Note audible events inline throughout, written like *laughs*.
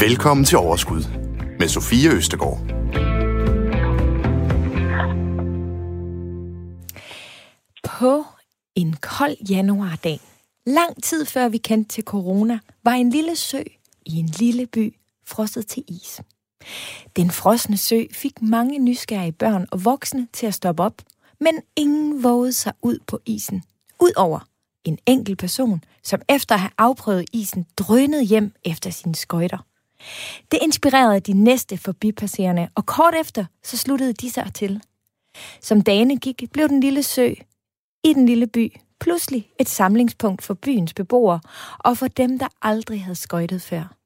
Velkommen til Overskud med Sofie Østegård. På en kold januardag, lang tid før vi kendte til corona, var en lille sø i en lille by frosset til is. Den frosne sø fik mange nysgerrige børn og voksne til at stoppe op, men ingen vågede sig ud på isen. Udover en enkelt person, som efter at have afprøvet isen, drønede hjem efter sine skøjter. Det inspirerede de næste forbipasserende, og kort efter så sluttede de sig til. Som dagene gik, blev den lille sø i den lille by pludselig et samlingspunkt for byens beboere og for dem, der aldrig havde skøjtet før.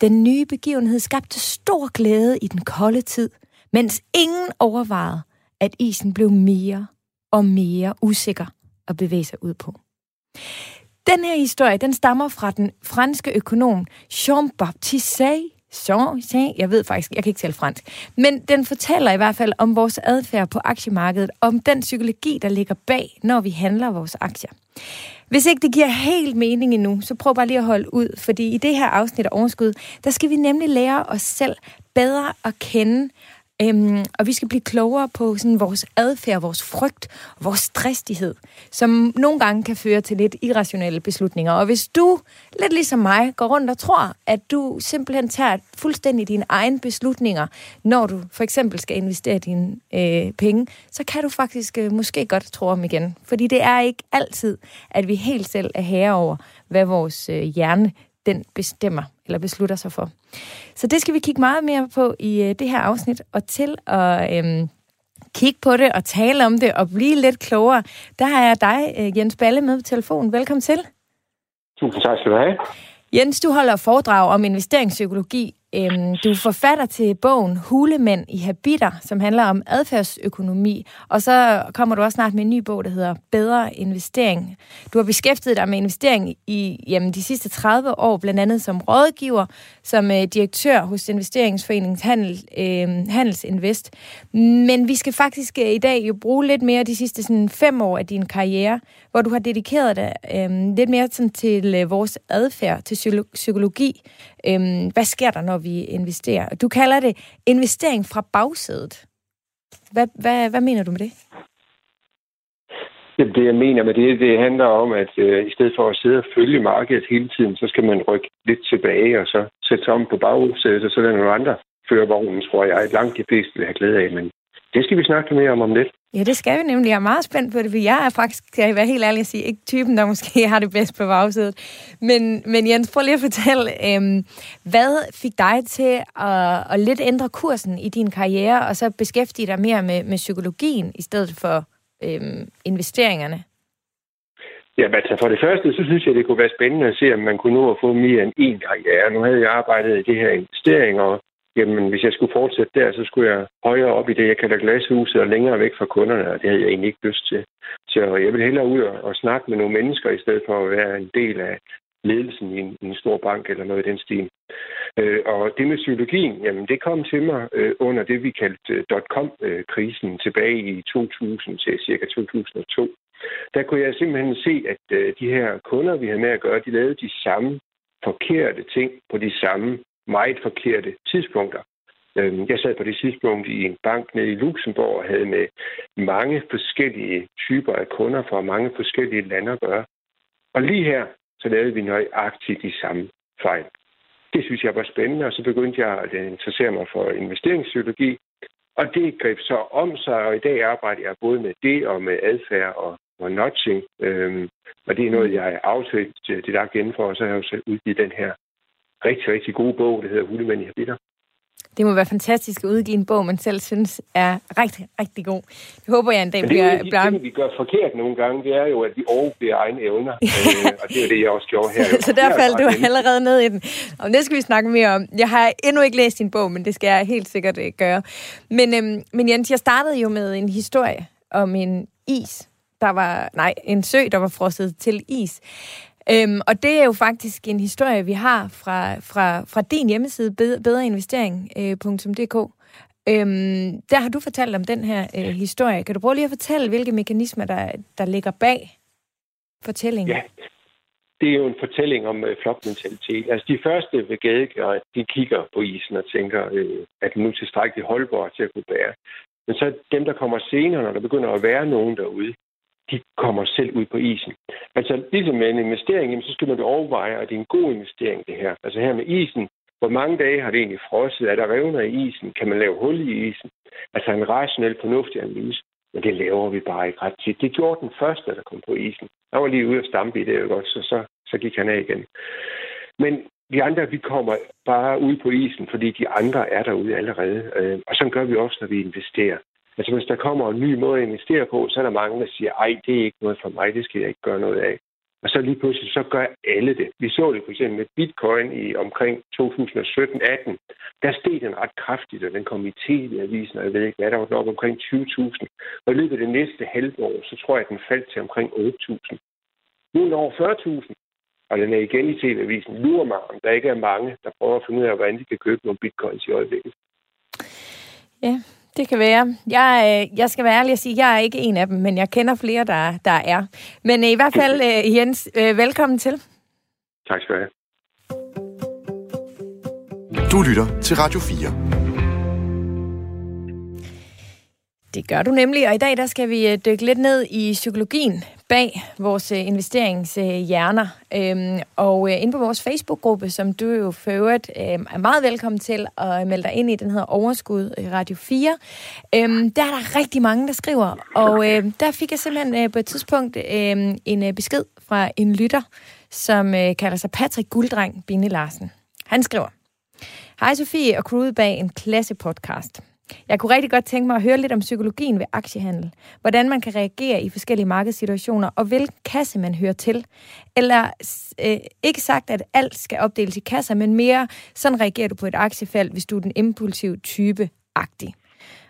Den nye begivenhed skabte stor glæde i den kolde tid, mens ingen overvejede, at isen blev mere og mere usikker at bevæge sig ud på. Den her historie, den stammer fra den franske økonom Jean-Baptiste Say. Jean, jeg ved faktisk, jeg kan ikke tale fransk, men den fortæller i hvert fald om vores adfærd på aktiemarkedet, om den psykologi, der ligger bag, når vi handler vores aktier. Hvis ikke det giver helt mening endnu, så prøv bare lige at holde ud, fordi i det her afsnit af Overskud, der skal vi nemlig lære os selv bedre at kende, Øhm, og vi skal blive klogere på sådan vores adfærd, vores frygt, vores stressighed, som nogle gange kan føre til lidt irrationelle beslutninger. Og hvis du, lidt ligesom mig, går rundt og tror, at du simpelthen tager fuldstændig dine egne beslutninger, når du for eksempel skal investere dine øh, penge, så kan du faktisk øh, måske godt tro om igen. Fordi det er ikke altid, at vi helt selv er herre over, hvad vores øh, hjerne den bestemmer eller beslutter sig for. Så det skal vi kigge meget mere på i øh, det her afsnit, og til at øhm, kigge på det og tale om det og blive lidt klogere, der har jeg dig, øh, Jens Balle, med på telefonen. Velkommen til. Tusind tak skal du have. Jens, du holder foredrag om investeringspsykologi Øhm, du er forfatter til bogen Hulemænd i habiter, som handler om adfærdsøkonomi, og så kommer du også snart med en ny bog, der hedder Bedre investering. Du har beskæftiget dig med investering i jamen, de sidste 30 år, blandt andet som rådgiver, som øh, direktør hos Investeringsforeningens Handel, øh, Handelsinvest. Men vi skal faktisk øh, i dag jo bruge lidt mere de sidste sådan, fem år af din karriere, hvor du har dedikeret dig øh, lidt mere sådan, til øh, vores adfærd, til psykologi. Øh, hvad sker der, når vi investerer. Du kalder det investering fra bagsædet. Hvad, hvad, hvad mener du med det? Jamen, det, jeg mener med det, det handler om, at øh, i stedet for at sidde og følge markedet hele tiden, så skal man rykke lidt tilbage og så sætte sig om på bagsædet, og så er der nogle andre fører vognen, tror jeg, langt de fleste vil have glæde af. Men det skal vi snakke mere om om lidt. Ja, det skal vi nemlig. Jeg er meget spændt på det, for jeg er faktisk, skal jeg være helt ærlig at sige, ikke typen, der måske *laughs* har det bedst på bagsædet. Men, men Jens, prøv lige at fortælle, øhm, hvad fik dig til at, at lidt ændre kursen i din karriere, og så beskæftige dig mere med, med psykologien, i stedet for øhm, investeringerne? Ja, altså for det første, så synes jeg, det kunne være spændende at se, om man kunne nå at få mere end én karriere. Nu havde jeg arbejdet i det her investering, og Jamen, hvis jeg skulle fortsætte der, så skulle jeg højere op i det, jeg kalder glashuset, og længere væk fra kunderne, og det havde jeg egentlig ikke lyst til. Så jeg vil hellere ud og, snakke med nogle mennesker, i stedet for at være en del af ledelsen i en, i en stor bank eller noget i den stil. Øh, og det med psykologien, jamen det kom til mig øh, under det, vi kaldte øh, dot-com-krisen øh, tilbage i 2000 til cirka 2002. Der kunne jeg simpelthen se, at øh, de her kunder, vi havde med at gøre, de lavede de samme forkerte ting på de samme meget forkerte tidspunkter. Øhm, jeg sad på det tidspunkt i en bank nede i Luxembourg og havde med mange forskellige typer af kunder fra mange forskellige lande at gøre. Og lige her, så lavede vi nøjagtigt de samme fejl. Det synes jeg var spændende, og så begyndte jeg at interessere mig for investeringspsykologi. Og det greb så om sig, og i dag arbejder jeg både med det og med adfærd og, og notching. Øhm, og det er noget, jeg er aftalt øh, det der igen for, og så har jeg jo selv udgivet den her rigtig, rigtig gode bog, der hedder Hundemænd i Habiter. Det må være fantastisk at udgive en bog, man selv synes er rigtig, rigtig god. Det håber jeg en dag bliver... Det, det, det, vi gør forkert nogle gange, det er jo, at vi overbærer egne evner. *laughs* øh, og det er det, jeg også gjorde her. *laughs* så der faldt du allerede ned i den. Og det skal vi snakke mere om. Jeg har endnu ikke læst din bog, men det skal jeg helt sikkert uh, gøre. Men, øhm, men Jens, jeg startede jo med en historie om en is, der var... Nej, en sø, der var frosset til is. Øhm, og det er jo faktisk en historie, vi har fra, fra, fra din hjemmeside, bedreinvestering.dk. Øh, øhm, der har du fortalt om den her øh, historie. Kan du prøve lige at fortælle, hvilke mekanismer, der, der ligger bag fortællingen? Ja. det er jo en fortælling om øh, flokmentalitet. Altså de første ved gadegøret, de kigger på isen og tænker, øh, at den nu er tilstrækkeligt holdbar til at kunne bære. Men så dem, der kommer senere, når der begynder at være nogen derude, de kommer selv ud på isen. Altså ligesom med en investering, jamen, så skal man jo overveje, at det er en god investering det her. Altså her med isen, hvor mange dage har det egentlig frosset? Er der revner i isen? Kan man lave hul i isen? Altså en rationel, fornuftig analyse. Men det laver vi bare ikke ret tit. Det gjorde den første, der kom på isen. Han var lige ude at stampe i det, jo godt, så, så, så gik han af igen. Men vi andre, vi kommer bare ud på isen, fordi de andre er derude allerede. Øh, og så gør vi også, når vi investerer. Altså hvis der kommer en ny måde at investere på, så er der mange, der siger, ej, det er ikke noget for mig, det skal jeg ikke gøre noget af. Og så lige pludselig, så gør alle det. Vi så det for eksempel med bitcoin i omkring 2017-18. Der steg den ret kraftigt, og den kom i tv-avisen, og jeg ved ikke hvad, der var nok omkring 20.000. Og i løbet af det næste halve år, så tror jeg, at den faldt til omkring 8.000. Nu er den over 40.000, og den er igen i tv-avisen. Lurer mig, om der ikke er mange, der prøver at finde ud af, hvordan de kan købe nogle bitcoins i øjeblikket. Ja, det kan være. Jeg, øh, jeg skal være ærlig og sige, at jeg er ikke en af dem, men jeg kender flere, der, der er. Men øh, i hvert fald, øh, Jens, velkommen til. Tak skal du have. Du lytter til Radio 4. Det gør du nemlig, og i dag der skal vi dykke lidt ned i psykologien bag vores øh, investeringshjerner. Øhm, og øh, inde på vores Facebook-gruppe, som du jo for øvrigt øhm, er meget velkommen til at melde dig ind i, den hedder Overskud øh, Radio 4, øhm, der er der rigtig mange, der skriver. Og øhm, der fik jeg simpelthen på et tidspunkt øhm, en besked fra en lytter, som kalder sig Patrick Gulddreng Binde Larsen. Han skriver, Hej Sofie og crewet bag en klasse podcast. Jeg kunne rigtig godt tænke mig at høre lidt om psykologien ved aktiehandel. Hvordan man kan reagere i forskellige markedssituationer, og hvilken kasse man hører til. Eller øh, ikke sagt, at alt skal opdeles i kasser, men mere, sådan reagerer du på et aktiefald, hvis du er den impulsive type-agtig.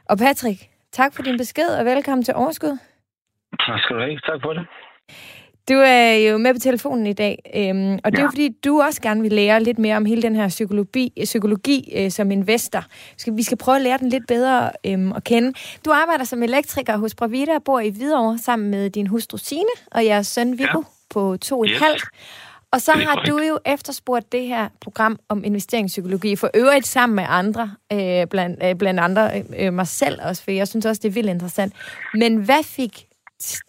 Og Patrick, tak for din besked, og velkommen til Overskud. Tak skal du have. Tak for det. Du er jo med på telefonen i dag, øhm, og det er jo fordi, du også gerne vil lære lidt mere om hele den her psykologi, psykologi øh, som investor. Skal, vi skal prøve at lære den lidt bedre øhm, at kende. Du arbejder som elektriker hos Bravida og bor i Hvidovre sammen med din hustru Signe og jeres søn Viggo ja. på to og et halvt. Og så har du jo efterspurgt det her program om investeringspsykologi, for øvrigt sammen med andre, øh, blandt, øh, blandt andre øh, mig selv også, for jeg synes også, det er vildt interessant. Men hvad fik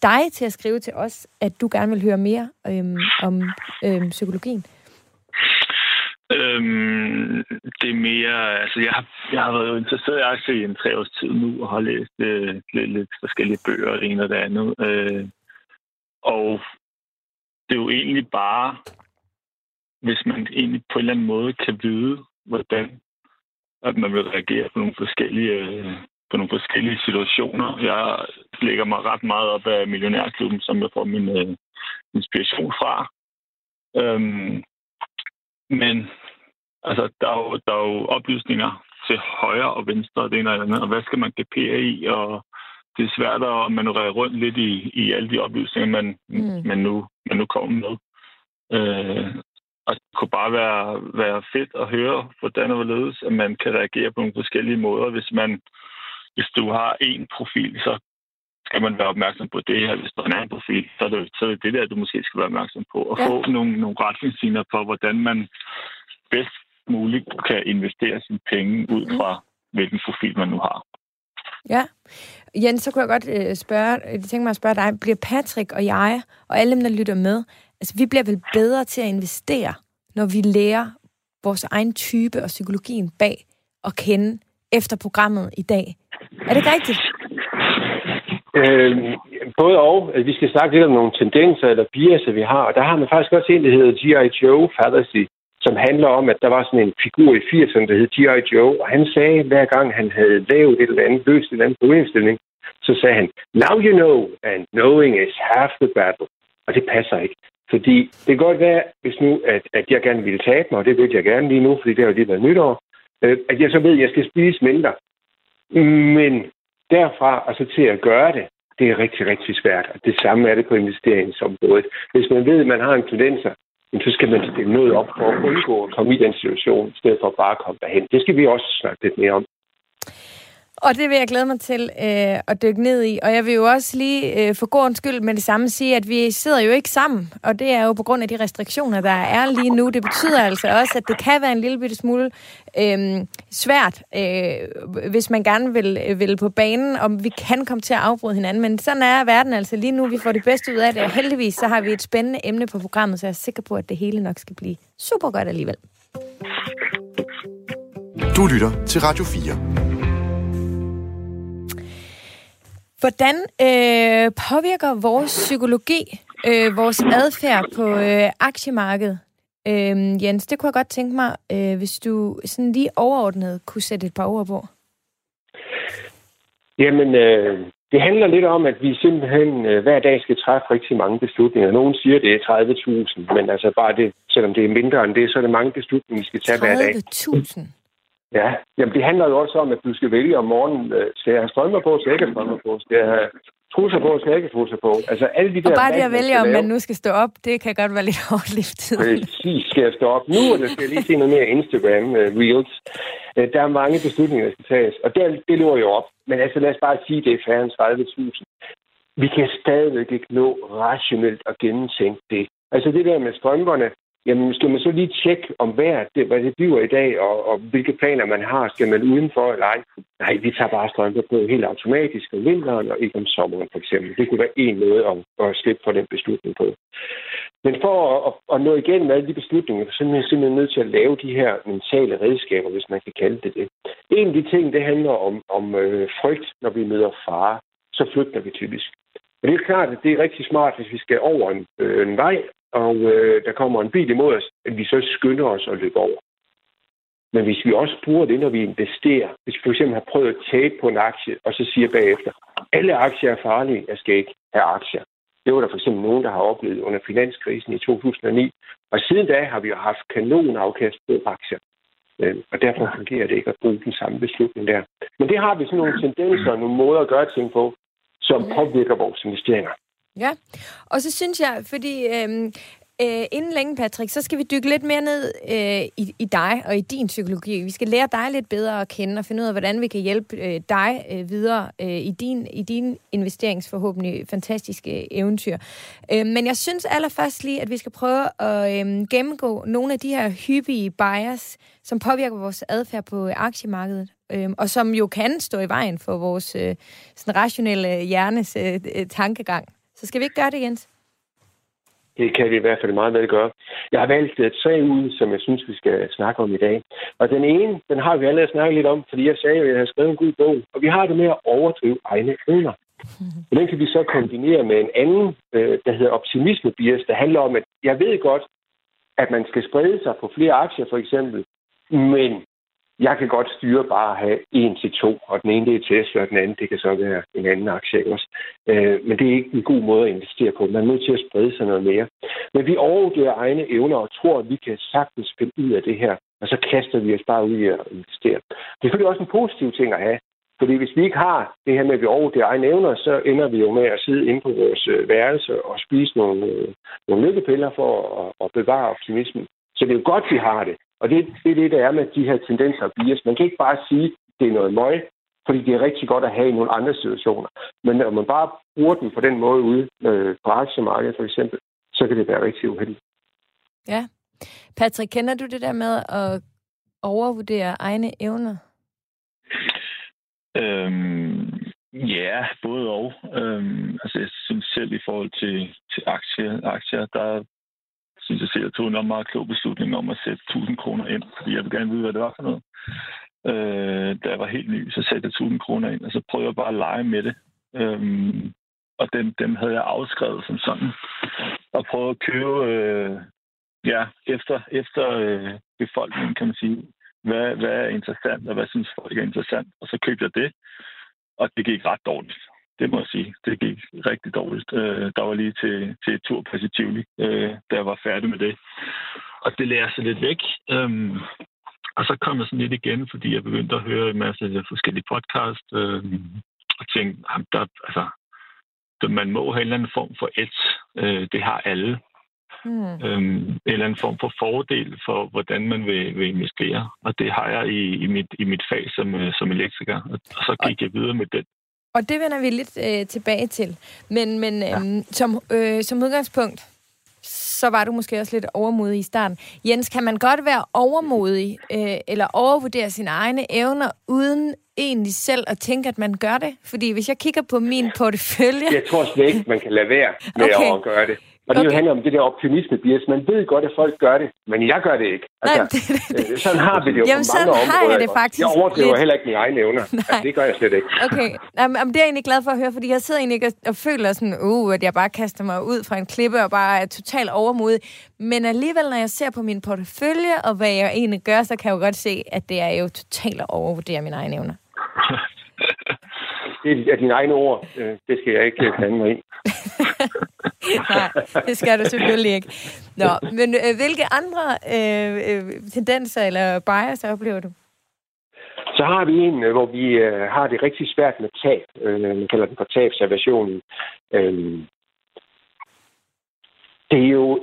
dig til at skrive til os, at du gerne vil høre mere øhm, om øhm, psykologien? Øhm, det er mere, altså jeg har, jeg har været interesseret i aktier i en tre års tid nu, og har læst øh, lidt, lidt forskellige bøger, det ene og det andet. Øh, og det er jo egentlig bare, hvis man egentlig på en eller anden måde kan vide, hvordan at man vil reagere på nogle forskellige øh, på nogle forskellige situationer. Jeg lægger mig ret meget op af Millionærklubben, som jeg får min øh, inspiration fra. Øhm, men altså, der, er jo, der er jo oplysninger til højre og venstre, det ene og det andet, og hvad skal man kapere i, og det er svært at manøvrere rundt lidt i, i alle de oplysninger, man, mm. man, nu, man nu kommer med. Øh, og det kunne bare være, være fedt at høre, hvordan og hvorledes, at man kan reagere på nogle forskellige måder, hvis man hvis du har en profil, så skal man være opmærksom på det her. Hvis der er en anden profil, så er det, så er det det der, du måske skal være opmærksom på. Og ja. få nogle, nogle retningslinjer for, hvordan man bedst muligt kan investere sine penge ud fra, mm. hvilken profil man nu har. Ja. Jens, så kunne jeg godt øh, spørge, jeg tænker mig at spørge dig, bliver Patrick og jeg, og alle dem, der lytter med, altså vi bliver vel bedre til at investere, når vi lærer vores egen type og psykologien bag at kende efter programmet i dag. Er det ikke rigtigt? Øh, både og. Altså, vi skal snakke lidt om nogle tendenser eller biaser, vi har. Og der har man faktisk også en, der hedder G.I. Joe fallacy, som handler om, at der var sådan en figur i 80'erne, der hed G.I. Joe, og han sagde, hver gang han havde lavet et eller andet, løst et eller andet problemstilling, så sagde han, now you know, and knowing is half the battle. Og det passer ikke. Fordi det kan godt være, hvis nu, at, at jeg gerne ville tabe mig, og det vil jeg gerne lige nu, fordi det har jo lige været nytår, øh, at jeg så ved, at jeg skal spise mindre. Men derfra og så til at gøre det, det er rigtig, rigtig svært. Og det samme er det på investeringsområdet. Hvis man ved, at man har en tendenser, så skal man stille noget op for at undgå at komme i den situation, i stedet for bare at komme derhen. Det skal vi også snakke lidt mere om. Og det vil jeg glæde mig til øh, at dykke ned i. Og jeg vil jo også lige øh, for god skyld med det samme sige, at vi sidder jo ikke sammen. Og det er jo på grund af de restriktioner, der er lige nu. Det betyder altså også, at det kan være en lille bitte smule øh, svært, øh, hvis man gerne vil, øh, vil på banen, om vi kan komme til at afbryde hinanden. Men sådan er verden altså lige nu. Vi får det bedste ud af det. Og heldigvis så har vi et spændende emne på programmet, så jeg er sikker på, at det hele nok skal blive super godt alligevel. Du lytter til Radio 4. Hvordan øh, påvirker vores psykologi øh, vores adfærd på øh, aktiemarkedet? Øh, Jens, det kunne jeg godt tænke mig, øh, hvis du sådan lige overordnet kunne sætte et par ord på. Jamen, øh, det handler lidt om, at vi simpelthen øh, hver dag skal træffe rigtig mange beslutninger. Nogen siger, det er 30.000, men altså bare det, selvom det er mindre end det, så er det mange beslutninger, vi skal tage hver dag. 30.000? Ja, jamen det handler jo også om, at du skal vælge om morgenen, øh, skal jeg have strømmer på, skal jeg ikke have strømmer på, skal jeg have trusser på, skal jeg ikke have trusser på. Altså alle de der... Og bare det at vælge, om man nu skal stå op, det kan godt være lidt *laughs* hårdt liftet. Præcis, skal jeg stå op nu, eller skal jeg lige se noget mere Instagram uh, Reels? Uh, der er mange beslutninger, der skal tages, og det, det løber jo op. Men altså lad os bare sige, det er færre end 30.000. Vi kan stadigvæk ikke nå rationelt at gennemtænke det. Altså det der med strømperne, Jamen, skal man så lige tjekke om vejret, det, hvad det bliver i dag, og, og hvilke planer man har? Skal man udenfor eller ej? Nej, vi tager bare strømper på helt automatisk om vinteren og ikke om sommeren, for eksempel. Det kunne være en måde at, at slippe for den beslutning på. Men for at, at, at nå igennem alle de beslutninger, så er man simpelthen nødt til at lave de her mentale redskaber, hvis man kan kalde det det. En af de ting, det handler om, om øh, frygt, når vi møder fare. Så flygter vi typisk. Og det er klart, at det er rigtig smart, hvis vi skal over en, øh, en vej, og øh, der kommer en bil imod os, at vi så skynder os at løbe over. Men hvis vi også bruger det, når vi investerer, hvis vi for eksempel har prøvet at tabe på en aktie, og så siger bagefter, alle aktier er farlige, jeg skal ikke have aktier. Det var der for eksempel nogen, der har oplevet under finanskrisen i 2009. Og siden da har vi jo haft kanonafkast på aktier. Øh, og derfor fungerer det ikke at bruge den samme beslutning der. Men det har vi sådan nogle tendenser, og nogle måder at gøre ting på, som påvirker vores investeringer. Ja, og så synes jeg, fordi øhm, øh, inden længe, Patrick, så skal vi dykke lidt mere ned øh, i, i dig og i din psykologi. Vi skal lære dig lidt bedre at kende og finde ud af, hvordan vi kan hjælpe øh, dig øh, videre øh, i, din, i din investeringsforhåbentlig fantastiske eventyr. Øh, men jeg synes allerførst lige, at vi skal prøve at øh, gennemgå nogle af de her hyppige bias, som påvirker vores adfærd på aktiemarkedet, øh, og som jo kan stå i vejen for vores øh, sådan rationelle hjernes øh, øh tankegang. Så skal vi ikke gøre det, Jens? Det kan vi i hvert fald meget vel gøre. Jeg har valgt øh, tre ud, som jeg synes, vi skal snakke om i dag. Og den ene, den har vi allerede snakket lidt om, fordi jeg sagde jo, at jeg har skrevet en god bog. Og vi har det med at overdrive egne evner. *laughs* Og den kan vi så kombinere med en anden, øh, der hedder optimisme bias, der handler om, at jeg ved godt, at man skal sprede sig på flere aktier for eksempel, men jeg kan godt styre bare at have en til to, og den ene det er Tesla, og den anden det kan så være en anden aktie også. Øh, men det er ikke en god måde at investere på. Man er nødt til at sprede sig noget mere. Men vi overvurderer egne evner og tror, at vi kan sagtens finde ud af det her, og så kaster vi os bare ud i at investere. Det er selvfølgelig også en positiv ting at have, fordi hvis vi ikke har det her med, at vi overvurderer egne evner, så ender vi jo med at sidde inde på vores øh, værelse og spise nogle, øh, nogle lykkepiller for at, at bevare optimismen. Så det er jo godt, vi har det. Og det, det er det, der er med de her tendenser og bias. Man kan ikke bare sige, at det er noget møg, fordi det er rigtig godt at have i nogle andre situationer. Men når man bare bruger den på den måde ude øh, på aktiemarkedet for eksempel, så kan det være rigtig uheldigt. Ja. Patrick, kender du det der med at overvurdere egne evner? Øhm, ja, både og. Øhm, altså, jeg synes selv i forhold til, til aktier, aktier, der synes jeg selv, jeg tog en meget klog beslutning om at sætte 1000 kroner ind, fordi jeg vil gerne vide, hvad det var for noget. Øh, da jeg var helt ny, så satte jeg 1000 kroner ind, og så prøvede jeg bare at lege med det. Øhm, og den, dem havde jeg afskrevet som sådan. Og prøvede at købe øh, ja, efter, efter øh, befolkningen, kan man sige. Hvad, hvad er interessant, og hvad synes folk er interessant? Og så købte jeg det, og det gik ret dårligt. Det må jeg sige. Det gik rigtig dårligt. Øh, der var lige til, til et tur på Tivoli, øh, da jeg var færdig med det. Og det lærer sig lidt væk. Øhm, og så kom jeg sådan lidt igen, fordi jeg begyndte at høre en masse forskellige podcast, øh, og tænkte, der, altså, man må have en eller anden form for et. Øh, det har alle. Mm. Øhm, en eller anden form for fordel for, hvordan man vil, vil investere. Og det har jeg i, i, mit, i mit fag som, øh, som elektriker. Og, og så gik jeg videre med den. Og det vender vi lidt øh, tilbage til. Men, men ja. øhm, som, øh, som udgangspunkt, så var du måske også lidt overmodig i starten. Jens, kan man godt være overmodig øh, eller overvurdere sine egne evner, uden egentlig selv at tænke, at man gør det? Fordi hvis jeg kigger på min portefølje... Jeg tror slet ikke, man kan lade være med *laughs* okay. at gøre det. Og det okay. jo handler om det der optimisme bias. Man ved godt, at folk gør det, men jeg gør det ikke. Altså, Nej, det, det, det. Øh, sådan har vi det jo Jamen, på mange sådan områder. har jeg det faktisk Jeg overdriver lidt. heller ikke mine egne evner. *laughs* Altså, det gør jeg slet ikke. Okay, Jamen, det er jeg egentlig glad for at høre, fordi jeg sidder egentlig ikke og, føler sådan, uh, at jeg bare kaster mig ud fra en klippe og bare er totalt overmodig. Men alligevel, når jeg ser på min portefølje og hvad jeg egentlig gør, så kan jeg jo godt se, at det er jo totalt at overvurdere mine egne evner. *laughs* det er dine egne ord. Øh, det skal jeg ikke blande mig i. *laughs* *laughs* Nej, det skal du selvfølgelig ikke. Nå, men øh, hvilke andre øh, øh tendenser eller bias oplever du? Så har vi en, øh, hvor vi øh, har det rigtig svært med tab. Øh, man kalder den for tabservationen. Øh, det er jo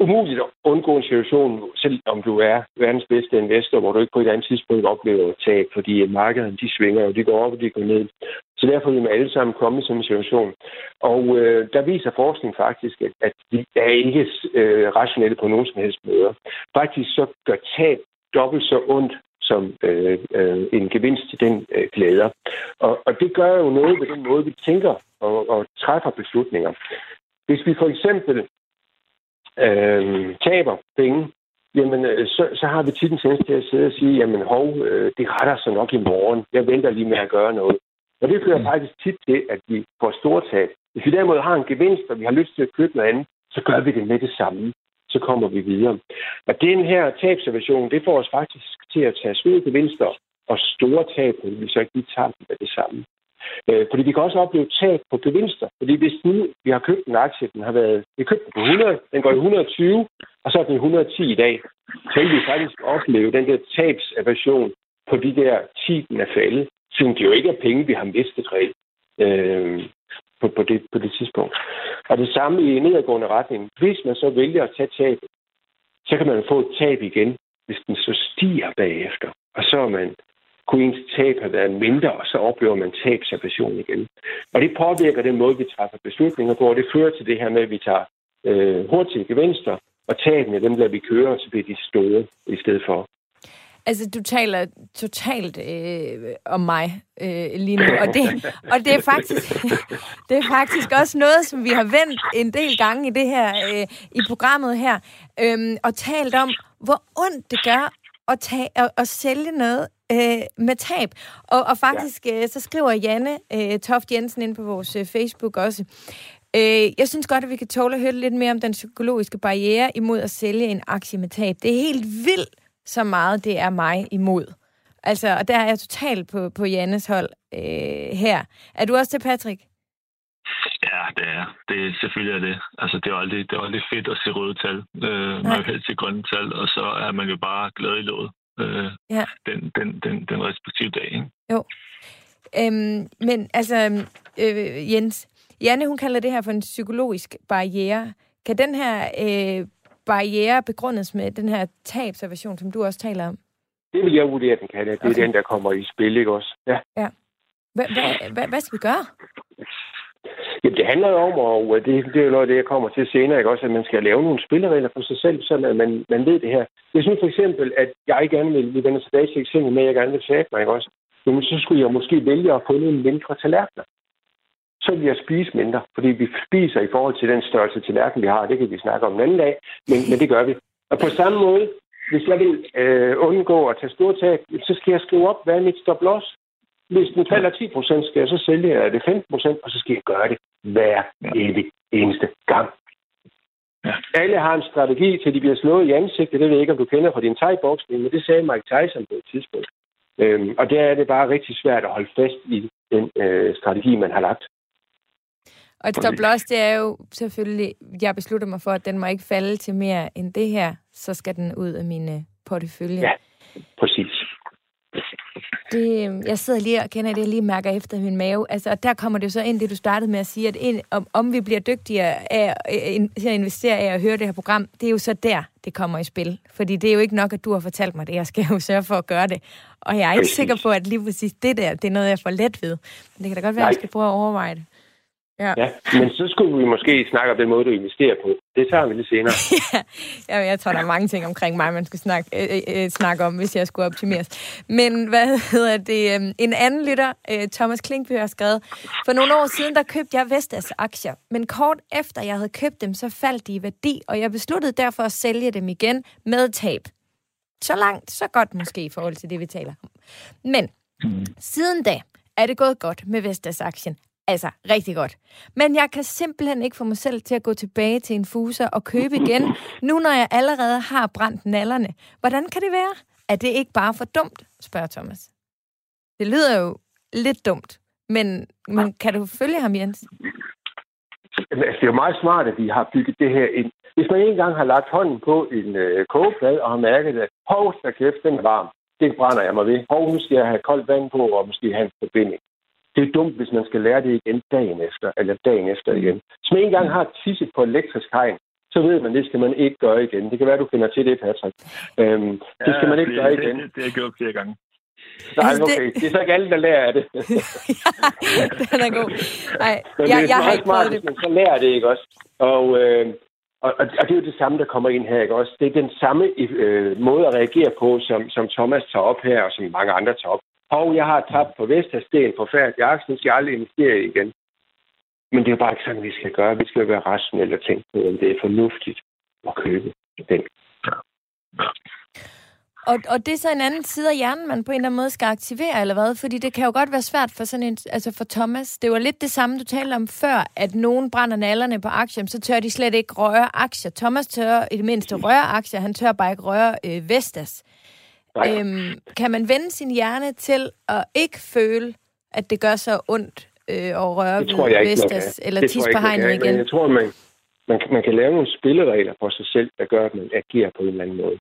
umuligt at undgå en situation, selvom du er verdens bedste investor, hvor du ikke på et andet tidspunkt oplever tab, fordi markederne de svinger, og de går op og de går ned. Så derfor vil vi alle sammen komme i sådan en situation. Og øh, der viser forskning faktisk, at, at vi er ikke øh, rationelle på nogen som helst måder. Faktisk så gør tab dobbelt så ondt som øh, øh, en gevinst til den øh, glæder. Og, og det gør jo noget ved den måde, vi tænker og, og træffer beslutninger. Hvis vi for eksempel øh, taber penge, jamen øh, så, så har vi tit en tendens til at sidde og sige, jamen hov, øh, det retter sig nok i morgen. Jeg venter lige med at gøre noget. Og det fører mm. faktisk tit til, at vi får stort tab. Hvis vi derimod har en gevinst, og vi har lyst til at købe noget andet, så gør vi det med det samme. Så kommer vi videre. Og den her tabsservation, det får os faktisk til at tage små gevinster og store tab, når vi så ikke lige tager dem med det samme. Øh, fordi vi kan også opleve tab på gevinster. Fordi hvis nu vi har købt en aktie, den har været, vi har købt den på 100, den går i 120, og så er den i 110 i dag, så vil vi faktisk opleve den der tabsaversion på de der 10, den er faldet, siden det jo ikke er penge, vi har mistet reelt øh, på, på, det, på det tidspunkt. Og det samme i nedadgående retning. Hvis man så vælger at tage tabet, så kan man få et tab igen, hvis den så stiger bagefter. Og så er man kunne ens tab have været mindre, og så oplever man tabsservation igen. Og det påvirker den måde, vi træffer beslutninger på, og det fører til det her med, at vi tager øh, hurtige gevinster, og tabene, dem lader vi køre, og så bliver de store i stedet for. Altså, du taler totalt øh, om mig øh, lige nu, og det, og det er faktisk *laughs* det er faktisk også noget, som vi har vendt en del gange i det her øh, i programmet her, øh, og talt om, hvor ondt det gør at, tage, at, at sælge noget øh, med tab. Og, og faktisk, ja. øh, så skriver Janne øh, Toft Jensen ind på vores øh, Facebook også, øh, jeg synes godt, at vi kan tåle at høre lidt mere om den psykologiske barriere imod at sælge en aktie med tab. Det er helt vildt, så meget det er mig imod. Altså, og der er jeg totalt på, på Jannes hold øh, her. Er du også til, Patrick? Ja, det er. Det er selvfølgelig er det. Altså, det er aldrig, det er aldrig fedt at se røde tal. Øh, man vil helst se grønne tal, og så er man jo bare glad i låget øh, ja. den, den, den, den respektive dag. Ikke? Jo. Øhm, men altså, øh, Jens, Janne, hun kalder det her for en psykologisk barriere. Kan den her øh, barriere begrundes med den her tabservation, som du også taler om? Det vil jeg vurdere, den kan. Det er okay. den, der kommer i spil, ikke også? Ja. ja. Hvad skal vi gøre? Jamen, det handler jo om, og det, det er jo noget af det, jeg kommer til senere, ikke? også, at man skal lave nogle spilleregler for sig selv, så man, man ved det her. Hvis nu for eksempel, at jeg gerne vil, vi vender tilbage til eksempel med, at jeg gerne vil tabe mig, ikke også? Jamen, så skulle jeg måske vælge at få en mindre tallerkener. Så vil jeg spise mindre, fordi vi spiser i forhold til den størrelse tallerken, vi har. Det kan vi snakke om en anden dag, men, men det gør vi. Og på samme måde, hvis jeg vil øh, undgå at tage store tab, så skal jeg skrive op, hvad er mit stop loss? Hvis den falder 10 procent, skal jeg så sælge det 15 procent, og så skal jeg gøre det hver evig eneste gang. Ja. Alle har en strategi, til de bliver slået i ansigtet. Det ved jeg ikke, om du kender fra din thai men det sagde Mike Tyson på et tidspunkt. Øhm, og der er det bare rigtig svært at holde fast i den øh, strategi, man har lagt. Og et stop loss, det er jo selvfølgelig, jeg beslutter mig for, at den må ikke falde til mere end det her, så skal den ud af mine portefølje. Ja, præcis. Det, jeg sidder lige og kender det, jeg lige mærker efter min mave. Altså, og der kommer det jo så ind, det du startede med at sige, at ind, om, om vi bliver dygtigere af at investere af at høre det her program, det er jo så der, det kommer i spil. Fordi det er jo ikke nok, at du har fortalt mig det. Jeg skal jo *laughs* sørge for at gøre det. Og jeg er ikke sikker på, at lige præcis det der, det er noget, jeg får let ved. Men det kan da godt være, at jeg skal prøve at overveje det. Ja. ja. Men så skulle vi måske snakke om den måde, du investerer på. Det tager vi lidt senere. *laughs* ja, jeg tror, der er mange ting omkring mig, man skulle snakke, øh, øh, øh, snakke om, hvis jeg skulle optimeres. Men hvad *laughs* hedder det? Øh, en anden lytter, øh, Thomas Klinkby, har skrevet, for nogle år siden, der købte jeg Vestas aktier. Men kort efter jeg havde købt dem, så faldt de i værdi, og jeg besluttede derfor at sælge dem igen med tab. Så langt, så godt måske i forhold til det, vi taler om. Men mm. siden da er det gået godt med Vestas-aktien. Altså, rigtig godt. Men jeg kan simpelthen ikke få mig selv til at gå tilbage til en fuser og købe igen, nu når jeg allerede har brændt nallerne. Hvordan kan det være? Er det ikke bare for dumt, spørger Thomas. Det lyder jo lidt dumt, men, men kan du følge ham, Jens? Altså, det er jo meget smart, at vi har bygget det her ind. Hvis man engang har lagt hånden på en øh, kogeplade og har mærket, at hov, der kæft, den er varm, det brænder jeg mig ved. Hov, nu skal jeg have koldt vand på, og måske have en forbinding. Det er dumt, hvis man skal lære det igen dagen efter, eller dagen efter igen. Hvis man engang har tisset på elektrisk hegn, så ved man, det skal man ikke gøre igen. Det kan være, du finder til det, Patrick. Øhm, det skal ja, man ikke det, gøre igen. Det, det, har jeg gjort flere gange. Nej, okay. Det er så ikke alle, der lærer af det. ja, *laughs* den er god. Nej, Men jeg, det er jeg har ikke smart, hvis man så lærer det, ikke også? Og, øh, og, og, og det er jo det samme, der kommer ind her, ikke også? Det er den samme øh, måde at reagere på, som, som Thomas tager op her, og som mange andre tager op. Og jeg har tabt på Vestas, det er en forfærdelig aktie, nu skal jeg aldrig investere igen. Men det er jo bare ikke sådan, vi skal gøre. Vi skal være rationelle og tænke på, om det er fornuftigt at købe den. Og, og det er så en anden side af hjernen, man på en eller anden måde skal aktivere, eller hvad? Fordi det kan jo godt være svært for sådan en, altså for Thomas. Det var lidt det samme, du talte om før, at nogen brænder nallerne på aktier, så tør de slet ikke røre aktier. Thomas tør i det mindste røre aktier, han tør bare ikke røre øh, Vestas. Øhm, kan man vende sin hjerne til at ikke føle, at det gør så ondt øh, at røre det ved Vestas, eller tis på hegnet igen? Men jeg tror, man, man, man kan lave nogle spilleregler for sig selv, der gør, at man agerer på en eller anden måde.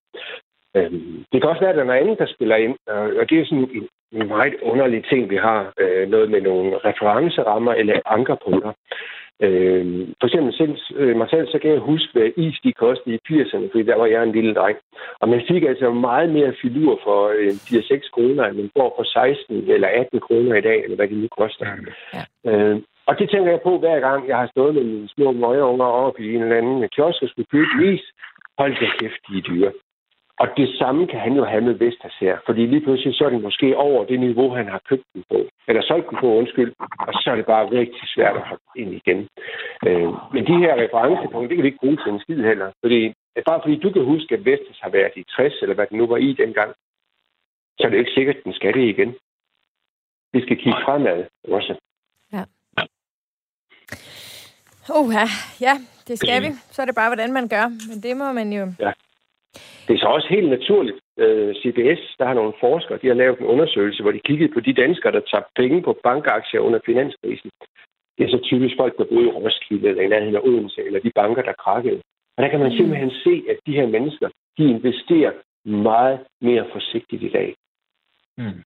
Øhm, det kan også være, at der er andet, der spiller ind, og det er sådan en, en meget underlig ting, vi har. Øh, noget med nogle referencerammer eller ankerpunkter. Øh, for eksempel selv, øh, mig selv, så kan jeg huske, hvad is de kostede i 80'erne, fordi der var jeg en lille dreng. Og man fik altså meget mere filur for øh, 4-6 kroner, end man får for 16 eller 18 kroner i dag, eller hvad det nu koster. Ja. Øh, og det tænker jeg på hver gang, jeg har stået med mine små møgeunger oppe i en eller anden kiosk og skulle købe is. Hold da kæft, de er dyre. Og det samme kan han jo have med Vestas her, fordi lige pludselig så er det måske over det niveau, han har købt den på, eller solgt den på, undskyld, og så er det bare rigtig svært at have ind igen. Øh, men de her referencepunkter, det kan vi ikke bruge til en skid heller, fordi bare fordi du kan huske, at Vestas har været i 60, eller hvad det nu var i dengang, så er det jo ikke sikkert, at den skal det igen. Vi skal kigge fremad også. Ja. Uh, ja, det skal vi. Så er det bare, hvordan man gør. Men det må man jo... Ja. Det er så også helt naturligt. Øh, CBS, der har nogle forskere, de har lavet en undersøgelse, hvor de kiggede på de danskere, der tabte penge på bankaktier under finanskrisen. Det er så typisk folk, der boede i Roskilde eller i nærheden af Odense, eller de banker, der krakkede. Og der kan man mm. simpelthen se, at de her mennesker, de investerer meget mere forsigtigt i dag. Mm.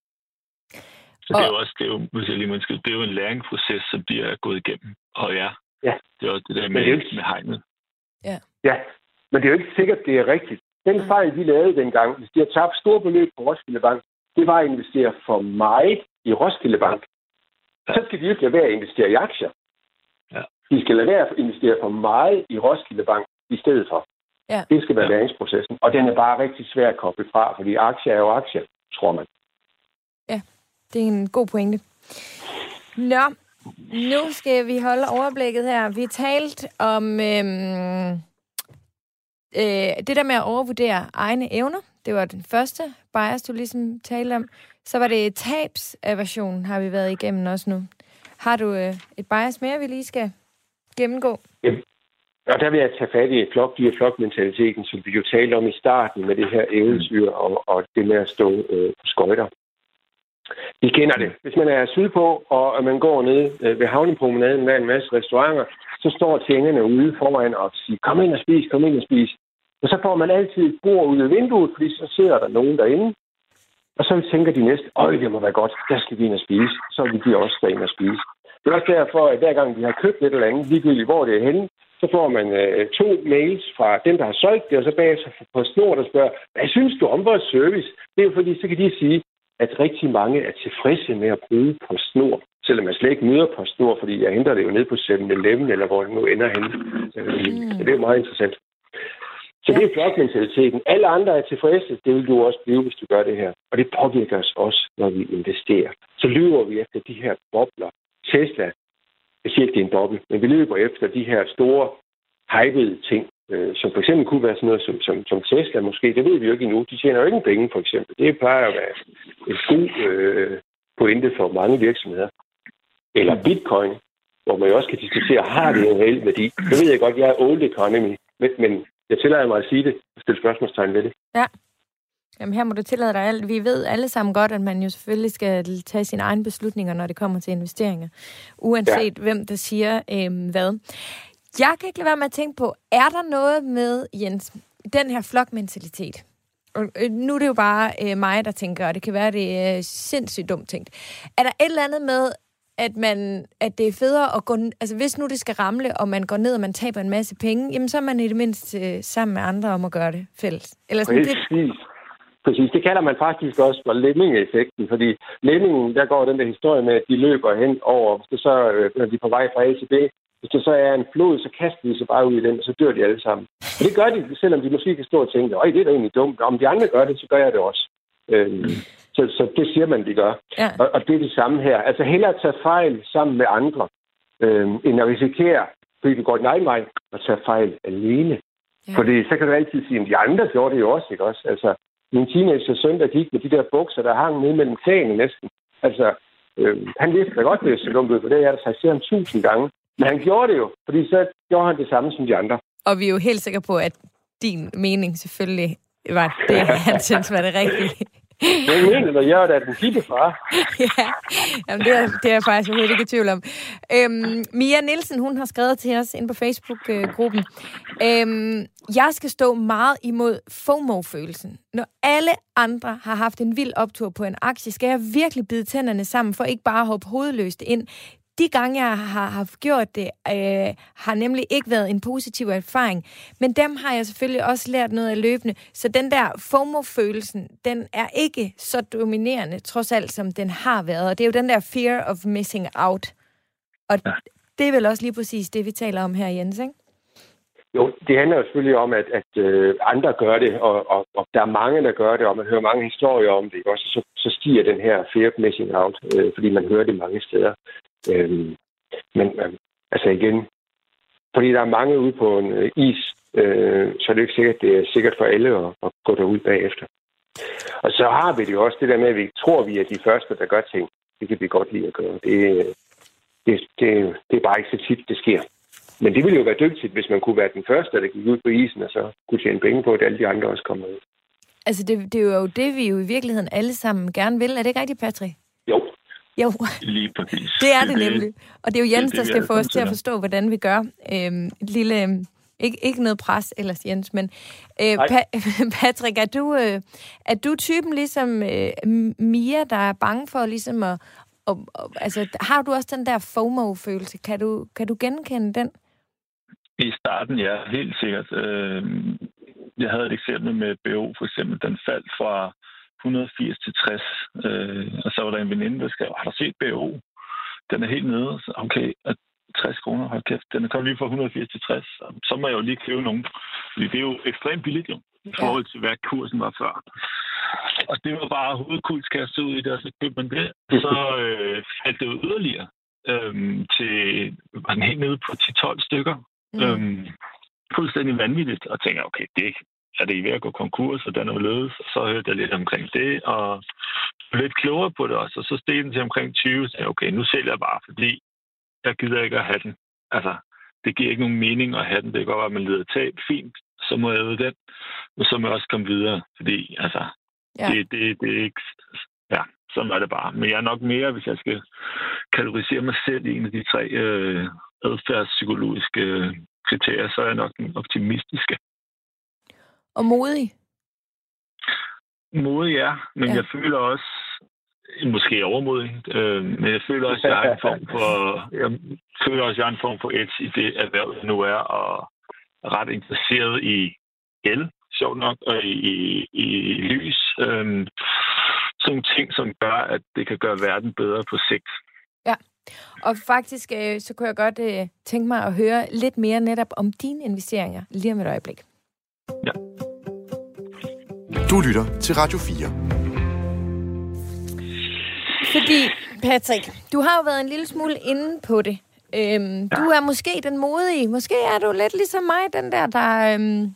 Så det er jo også, det er jo, hvis jeg lige måske, det er jo en læringsproces, som bliver gået igennem. Og ja, ja. det er også det der med, det ikke... med hegnet. Ja. ja, men det er jo ikke sikkert, det er rigtigt. Den fejl, vi lavede dengang, hvis de har tabt store beløb på Roskilde Bank, det var at investere for meget i Roskilde Bank. Så skal de ikke lade være at investere i aktier. Ja. De skal lade være at investere for meget i Roskilde Bank i stedet for. Ja. Det skal være ja. læringsprocessen. Og den er bare rigtig svær at koble fra, fordi aktier er jo aktier, tror man. Ja, det er en god pointe. Nå, nu skal vi holde overblikket her. Vi talte om øhm, øh, det der med at overvurdere egne evner, det var den første bias, du ligesom talte om. Så var det tabsaversion, har vi været igennem også nu. Har du øh, et bias mere, vi lige skal gennemgå? Ja. Og der vil jeg tage fat i flokdyr flokmentaliteten, som vi jo talte om i starten med det her eventyr og, og det med at stå øh, på skøjter. Vi kender det. Hvis man er sydpå, og man går ned øh, ved havnepromenaden med en masse restauranter, så står tjenerne ude foran og siger, kom ind og spis, kom ind og spis. Og så får man altid et bord ud af vinduet, fordi så sidder der nogen derinde. Og så tænker de næste, øj, det må være godt, der skal vi ind og spise. Så vil de også ind og spise. Det er også derfor, at hver gang vi har købt et eller andet, ligegyldigt hvor det er henne, så får man øh, to mails fra dem, der har solgt det, og så bagefter på snor, der spørger, hvad synes du om vores service? Det er jo fordi, så kan de sige, at rigtig mange er tilfredse med at bruge på snor, selvom man slet ikke møder på snor, fordi jeg henter det jo ned på 7-Eleven, eller hvor det nu ender hen. Mm. Så det er jo meget interessant. Så det er flokmentaliteten. Alle andre er tilfredse. Det vil du også blive, hvis du gør det her. Og det påvirker os også, når vi investerer. Så løber vi efter de her bobler. Tesla, jeg siger ikke, det er en boble, men vi løber efter de her store, hypede ting, øh, som for eksempel kunne være sådan noget som, som, som Tesla måske. Det ved vi jo ikke endnu. De tjener jo ikke penge, for eksempel. Det plejer at være en god øh, pointe for mange virksomheder. Eller bitcoin, hvor man jo også kan diskutere, har det en reel værdi? Det ved jeg godt, jeg er old economy, men, men jeg tillader mig at sige det og stille spørgsmålstegn ved det. Ja. Jamen her må du tillade dig alt. Vi ved alle sammen godt, at man jo selvfølgelig skal tage sine egne beslutninger, når det kommer til investeringer. Uanset ja. hvem der siger øh, hvad. Jeg kan ikke lade være med at tænke på, er der noget med, Jens, den her flokmentalitet? Og øh, nu er det jo bare øh, mig, der tænker, og det kan være, det er sindssygt dumt tænkt. Er der et eller andet med, at, man, at det er federe at gå... Altså, hvis nu det skal ramle, og man går ned, og man taber en masse penge, jamen, så er man i det mindste øh, sammen med andre om at gøre det fælles. Eller sådan, Præcis. Det... Præcis. Det kalder man faktisk også for lemming-effekten, fordi lemmingen, der går den der historie med, at de løber hen over, hvis det så, øh, når de er på vej fra A til B, hvis det så er en flod, så kaster de sig bare ud i den, og så dør de alle sammen. Og det gør de, selvom de måske kan stå og tænke, øj, det er da egentlig dumt. Om de andre gør det, så gør jeg det også. Øhm, så, så det siger man, de gør. Ja. Og, og det er det samme her. Altså hellere tage fejl sammen med andre, øhm, end at risikere, fordi du går den egen vej, at tage fejl alene. Ja. Fordi så kan du altid sige, at de andre gjorde det jo også, ikke også? Altså, min teenager søn, der gik med de der bukser, der hang ned mellem knæene næsten. Altså, øh, han vidste da godt, det så dumt ud, for det har jeg sagt ham tusind gange. Men han gjorde det jo, fordi så gjorde han det samme som de andre. Og vi er jo helt sikre på, at din mening selvfølgelig var det, han synes var det rigtige. Det mener, egentlig, når jeg er den hippe far. *laughs* ja, jamen det, er, det er jeg faktisk overhovedet ikke i tvivl om. Øhm, Mia Nielsen, hun har skrevet til os ind på Facebook-gruppen. Øhm, jeg skal stå meget imod FOMO-følelsen. Når alle andre har haft en vild optur på en aktie, skal jeg virkelig bide tænderne sammen for ikke bare at hoppe hovedløst ind de gange, jeg har, har gjort det, øh, har nemlig ikke været en positiv erfaring. Men dem har jeg selvfølgelig også lært noget af løbende. Så den der FOMO-følelsen, den er ikke så dominerende, trods alt, som den har været. Og det er jo den der fear of missing out. Og ja. det er vel også lige præcis det, vi taler om her, Jens, ikke? Jo, det handler jo selvfølgelig om, at, at øh, andre gør det, og, og, og der er mange, der gør det, og man hører mange historier om det, ikke? Også, så, så stiger den her fear of missing out, øh, fordi man hører det mange steder. Øh, men øh, altså igen, fordi der er mange ude på en øh, is, øh, så er det ikke sikkert, det er sikkert for alle at, at gå derud bagefter. Og så har vi det jo også det der med, at vi tror, at vi er de første, der gør ting. Det kan vi godt lide at gøre. Det, det, det, det er bare ikke så tit, det sker. Men det ville jo være dygtigt, hvis man kunne være den første, der gik ud på isen, og så kunne tjene penge på, at alle de andre også kommer ud. Altså, det, det er jo det, vi jo i virkeligheden alle sammen gerne vil. Er det ikke rigtigt, Patrick? Jo, jo, Lige præcis. det er det, det nemlig. Og det er jo Jens, det, det, der skal få os til at forstå, hvordan vi gør. Øhm, et lille, øhm, ikke, ikke noget pres ellers, Jens, men øh, pa- *laughs* Patrick, er du, øh, er du typen ligesom øh, Mia, der er bange for ligesom at... Og, og, altså, har du også den der FOMO-følelse? Kan du, kan du genkende den? I starten, ja, helt sikkert. Øh, jeg havde et eksempel med BO, for eksempel. Den faldt fra 180 til 60. Øh, og så var der en veninde, der skrev, har du set BO? Den er helt nede. Så, okay, 60 kroner, hold kæft. Den er kommet lige fra 180 til 60. Så må jeg jo lige købe nogen. Fordi det er jo ekstremt billigt jo, i forhold til, hvad kursen var før. Og det var bare hovedkulskastet ud i det, og så købte man det. Så øh, faldt det jo yderligere øh, til, var den helt nede på 10-12 stykker. Mm. Øh, fuldstændig vanvittigt, og tænker, okay, det, er det ved at gå konkurs, og den er lødes, og så hørte jeg lidt omkring det, og blev lidt klogere på det også, og så steg den til omkring 20, og sagde, okay, nu sælger jeg bare, fordi jeg gider ikke at have den. Altså, det giver ikke nogen mening at have den. Det kan godt være, at man lider tab. Fint, så må jeg ud den. Men så må jeg også komme videre, fordi altså, ja. det, det, det er ikke... Ja, sådan er det bare. Men jeg er nok mere, hvis jeg skal kategorisere mig selv i en af de tre øh, adfærdspsykologiske kriterier, så er jeg nok den optimistiske og modig? modig, ja. Men Ja. ja. jeg føler også, måske overmodig, øh, men jeg føler også, at jeg har en form for, jeg føler også, at jeg har en form for edge i det erhverv, jeg nu er, og er ret interesseret i el, sjovt nok, og i, i, i lys. Øh, sådan ting, som gør, at det kan gøre verden bedre på sigt. Og faktisk, øh, så kunne jeg godt øh, tænke mig at høre lidt mere netop om dine investeringer lige om et øjeblik. Du lytter til Radio 4. Fordi, Patrick, du har jo været en lille smule inde på det. Øhm, ja. Du er måske den modige. Måske er du lidt ligesom mig, den der, der... Øhm,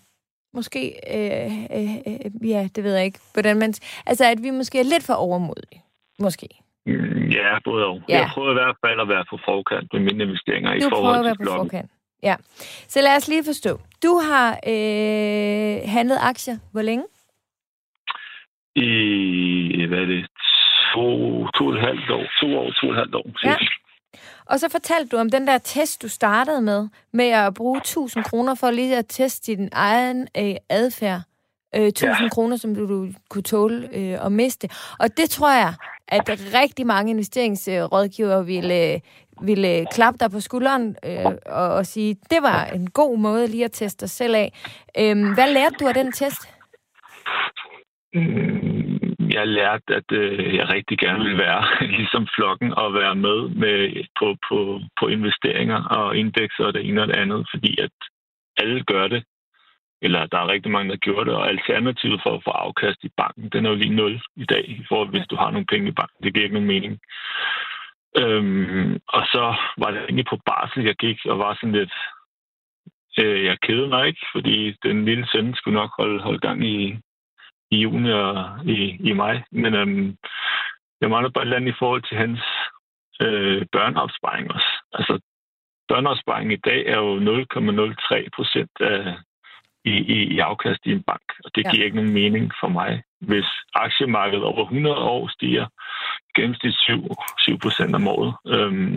måske... Øh, øh, øh, ja, det ved jeg ikke, hvordan man... Altså, at vi måske er lidt for overmodige. Måske. Mm, Ja, både og. Ja. Jeg prøver i hvert fald at være på forkant med mine investeringer i Du prøver forhold at være til på blokken. forkant. Ja. Så lad os lige forstå. Du har øh, handlet aktier. Hvor længe? I, hvad er det, to, to og et halvt år, to år, to og et halvt år. Ja. Og så fortalte du om den der test, du startede med, med at bruge 1000 kroner for lige at teste din egen øh, adfærd. Øh, 1000 ja. Ja. kroner, som du, du kunne tåle øh, at miste. Og det tror jeg, at rigtig mange investeringsrådgivere ville, ville klappe dig på skulderen øh, og, og sige, det var en god måde lige at teste dig selv af. Øh, hvad lærte du af den test? Øh, jeg lærte, at øh, jeg rigtig gerne vil være *laughs* ligesom flokken og være med, med på, på, på investeringer og indekser og det ene og det andet, fordi at alle gør det. Eller der er rigtig mange, der gjorde det, og alternativet for at få afkast i banken, den er jo lige nul i dag, for hvis du har nogle penge i banken. Det giver ikke nogen mening. Øhm, og så var det egentlig på barsel, jeg gik og var sådan lidt... Øh, jeg kedede mig ikke, fordi den lille søn skulle nok holde, holde gang i, i juni og i, i maj. Men øhm, jeg mangler bare et eller andet i forhold til hans øh, børneopsparing også. Altså, børneopsparing i dag er jo 0,03 procent af, i, i, i afkast i en bank. Og det Ja. giver ikke nogen mening for mig. Hvis aktiemarkedet over 100 år stiger gennemsnit 7, 7 procent om året. Øhm,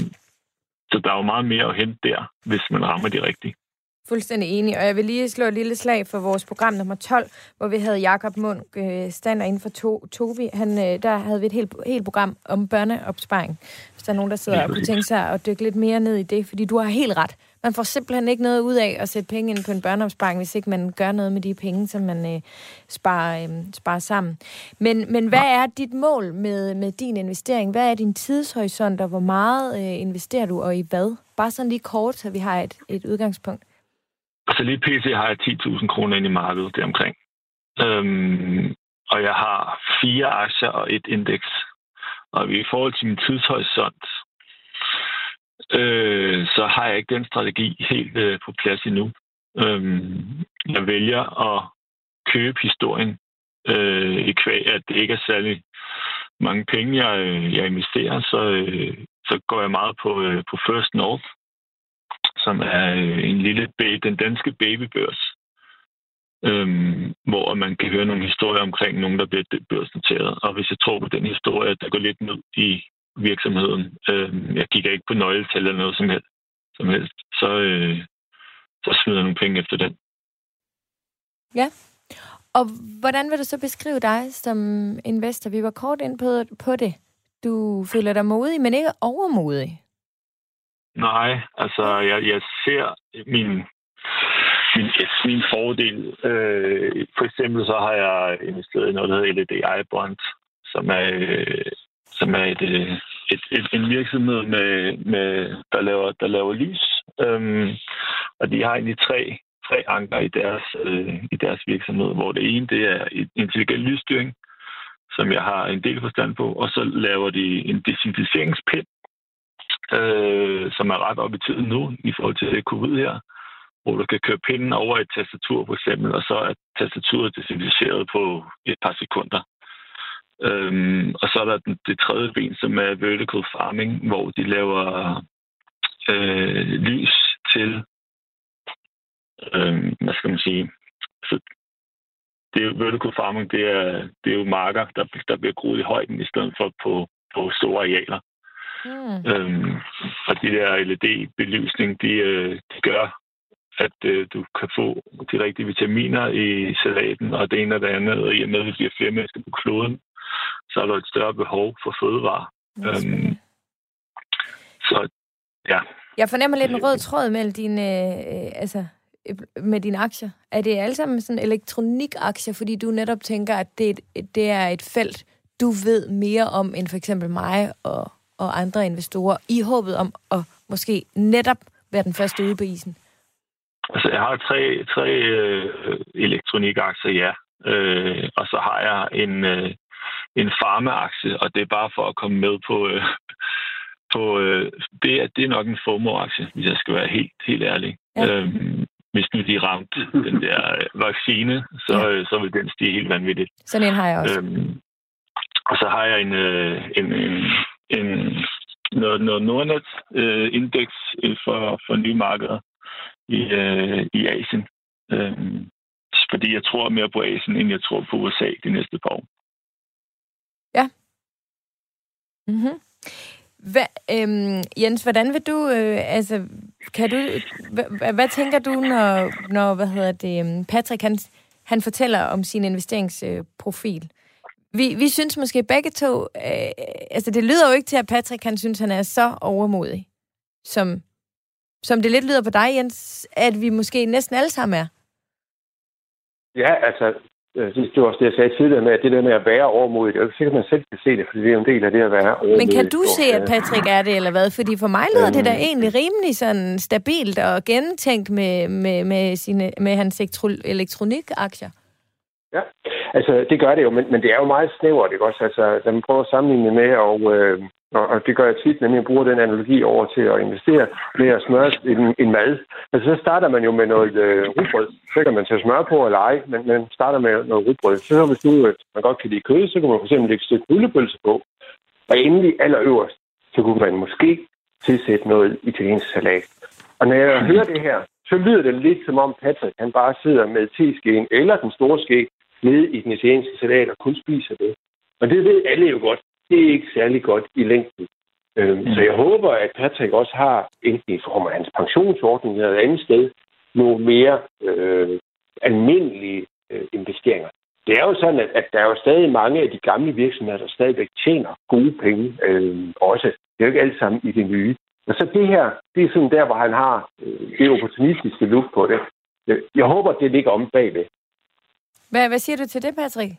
så der er jo meget mere at hente der, hvis man rammer de rigtige. Fuldstændig enig, og jeg vil lige slå et lille slag for vores program nummer 12, hvor vi havde Jakob Munk, øh, stander inden for to, Tovi. Han, øh, der havde vi et helt, helt program om børneopsparing. Hvis der er nogen, der sidder og kunne tænke sig at dykke lidt mere ned i det, fordi du har helt ret. Man får simpelthen ikke noget ud af at sætte penge ind på en børneopsparing, hvis ikke man gør noget med de penge, som man øh, sparer, øh, sparer sammen. Men, men hvad er dit mål med, med din investering? Hvad er din tidshorisont, og hvor meget øh, investerer du, og i hvad? Bare sådan lige kort, så vi har et, et udgangspunkt. Altså lige pt. har jeg 10.000 kroner ind i markedet deromkring. Øhm, og jeg har fire aktier og et indeks. Og i forhold til min tidshorisont, øh, så har jeg ikke den strategi helt øh, på plads endnu. Øhm, jeg vælger at købe historien øh, i kvæg, at det ikke er særlig mange penge, jeg, øh, jeg investerer, så, øh, så går jeg meget på, øh, på First North, som er øh, en lille baby, den danske babybørs, øhm, hvor man kan høre nogle historier omkring nogen, der bliver børsnoteret. Og hvis jeg tror på den historie, der går lidt ned i virksomheden, øhm, jeg kigger ikke på nøgletal eller noget som helst, som helst så, øh, så smider jeg nogle penge efter den. Ja. Og hvordan vil du så beskrive dig som investor? Vi var kort ind på, på det. Du føler dig modig, men ikke overmodig. Nej, altså jeg, jeg ser min, min, min fordel. Øh, for eksempel så har jeg investeret i noget, der hedder LDI-bond, som er, øh, som er et, øh, et, et, en virksomhed, med, med, der, laver, der laver lys. Øhm, og de har egentlig tre, tre anker i deres, øh, i deres virksomhed, hvor det ene det er intelligent lysstyring, som jeg har en del forstand på, og så laver de en desinficeringspind, øh, som er ret op i tiden nu i forhold til covid her, hvor du kan køre pinden over et tastatur for eksempel, og så er tastaturet desinficeret på et par sekunder. Øhm, og så er der den, det tredje ben, som er vertical farming, hvor de laver øh, lys til, øh, hvad skal man sige, så det er vertical farming, det er, det er jo marker, der, der bliver groet i højden, i stedet for på, på store arealer. Mm. Øhm, og de der LED-belysning, de, øh, de gør at øh, du kan få de rigtige vitaminer i salaten, og det ene og det andet, og i og med, at vi bliver flere mennesker på kloden, så er der et større behov for fødevarer. Øhm, så ja. Jeg fornemmer lidt en rød tråd mellem dine, øh, altså, med dine aktier. Er det alle sammen sådan elektronikaktier, fordi du netop tænker, at det, det er et felt, du ved mere om end for eksempel mig og, og andre investorer, i håbet om at måske netop være den første ude på isen? Altså, jeg har tre, tre øh, elektronikaktier, ja. Øh, og så har jeg en, øh, en farmaaktie, og det er bare for at komme med på... Øh, på øh, det, er, det er nok en FOMO-aktie, hvis jeg skal være helt, helt ærlig. Ja. Øhm, hvis nu de ramt den der øh, vaccine, så, ja. øh, så vil den stige helt vanvittigt. Sådan en har jeg også. Øhm, og så har jeg en, øh, en, en, en noget, noget Nordnet-indeks øh, øh, for, for nye markeder i, øh, i Asien. Øh, fordi jeg tror mere på Asien, end jeg tror på USA de næste par år. Ja. Mm-hmm. Hva, øhm, Jens, hvordan vil du, øh, altså, kan du, hvad, hvad tænker du, når, når hvad hedder det, øhm, Patrick, han, han fortæller om sin investeringsprofil? Øh, vi, vi synes måske begge to, øh, altså det lyder jo ikke til, at Patrick, han synes, han er så overmodig, som, som det lidt lyder på dig, Jens, at vi måske næsten alle sammen er. Ja, altså, det var også det, jeg sagde tidligere med, at det der med at være overmodig, det er jo sikkert, at man selv kan se det, fordi det er jo en del af det at være overmodig. Men kan du se, at Patrick er det, eller hvad? Fordi for mig lyder øhm, det da egentlig rimelig sådan stabilt og gennemtænkt med, med, med, sine, med hans elektronikaktier. Ja, altså det gør det jo, men, men det er jo meget snævert, ikke også? Altså, når man prøver at sammenligne med, og, øh, og det gør jeg tit, nemlig at bruge den analogi over til at investere med at smøre en, en mad. Altså så starter man jo med noget øh, rugbrød. Så kan man tage smør på eller ej, men man starter med noget rugbrød. Så hvis nu at øh, man godt kan lide kød, så kan man fx lægge et stykke rullepølse på. Og endelig allerøverst, så kunne man måske tilsætte noget italiensk salat. Og når jeg hører det her, så lyder det lidt som om Patrick, han bare sidder med teskeen eller den store ske nede i den italienske salat og kun spiser det. Og det ved alle jo godt. Det er ikke særlig godt i længden. Øhm, mm. Så jeg håber, at Patrick også har, enten i form af hans pensionsordning eller et andet sted, nogle mere øh, almindelige øh, investeringer. Det er jo sådan, at, at der er jo stadig mange af de gamle virksomheder, der stadigvæk tjener gode penge øh, også. Det er jo ikke alt sammen i det nye. Og så det her, det er sådan der, hvor han har øh, det opportunistiske look på det. Jeg håber, det ligger om bagved. Hvad, hvad siger du til det, Patrick?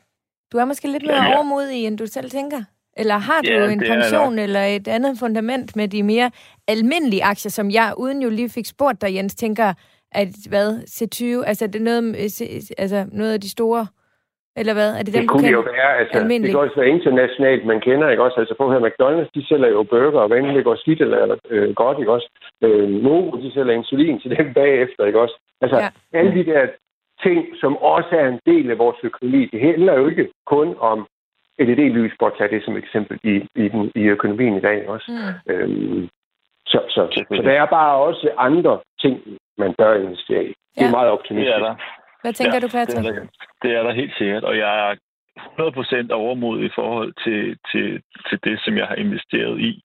Du er måske lidt mere ja, ja. overmodig, end du selv tænker? Eller har du ja, en pension eller et andet fundament med de mere almindelige aktier, som jeg, uden jo lige fik spurgt dig, Jens, tænker, at hvad, C20, altså det er noget, altså noget af de store, eller hvad? Er det, dem, det kunne jo være, altså, det kan også være internationalt, man kender, ikke også? Altså på her McDonald's, de sælger jo burger, og hvad det går skidt eller øh, godt, ikke også? Øh, Novo, de sælger insulin til dem bagefter, ikke også? Altså, ja. alle de der ting, som også er en del af vores økonomi. Det handler jo ikke kun om LED-lys, for at tage det som eksempel i, i, den, i økonomien i dag også. Mm. Øhm, så, så, så der er bare også andre ting, man bør investere i. Det er meget optimistisk. Det er der. Hvad tænker ja, du, Patrick? Det er, der, det er der helt sikkert, og jeg er 100% overmod i forhold til, til, til det, som jeg har investeret i.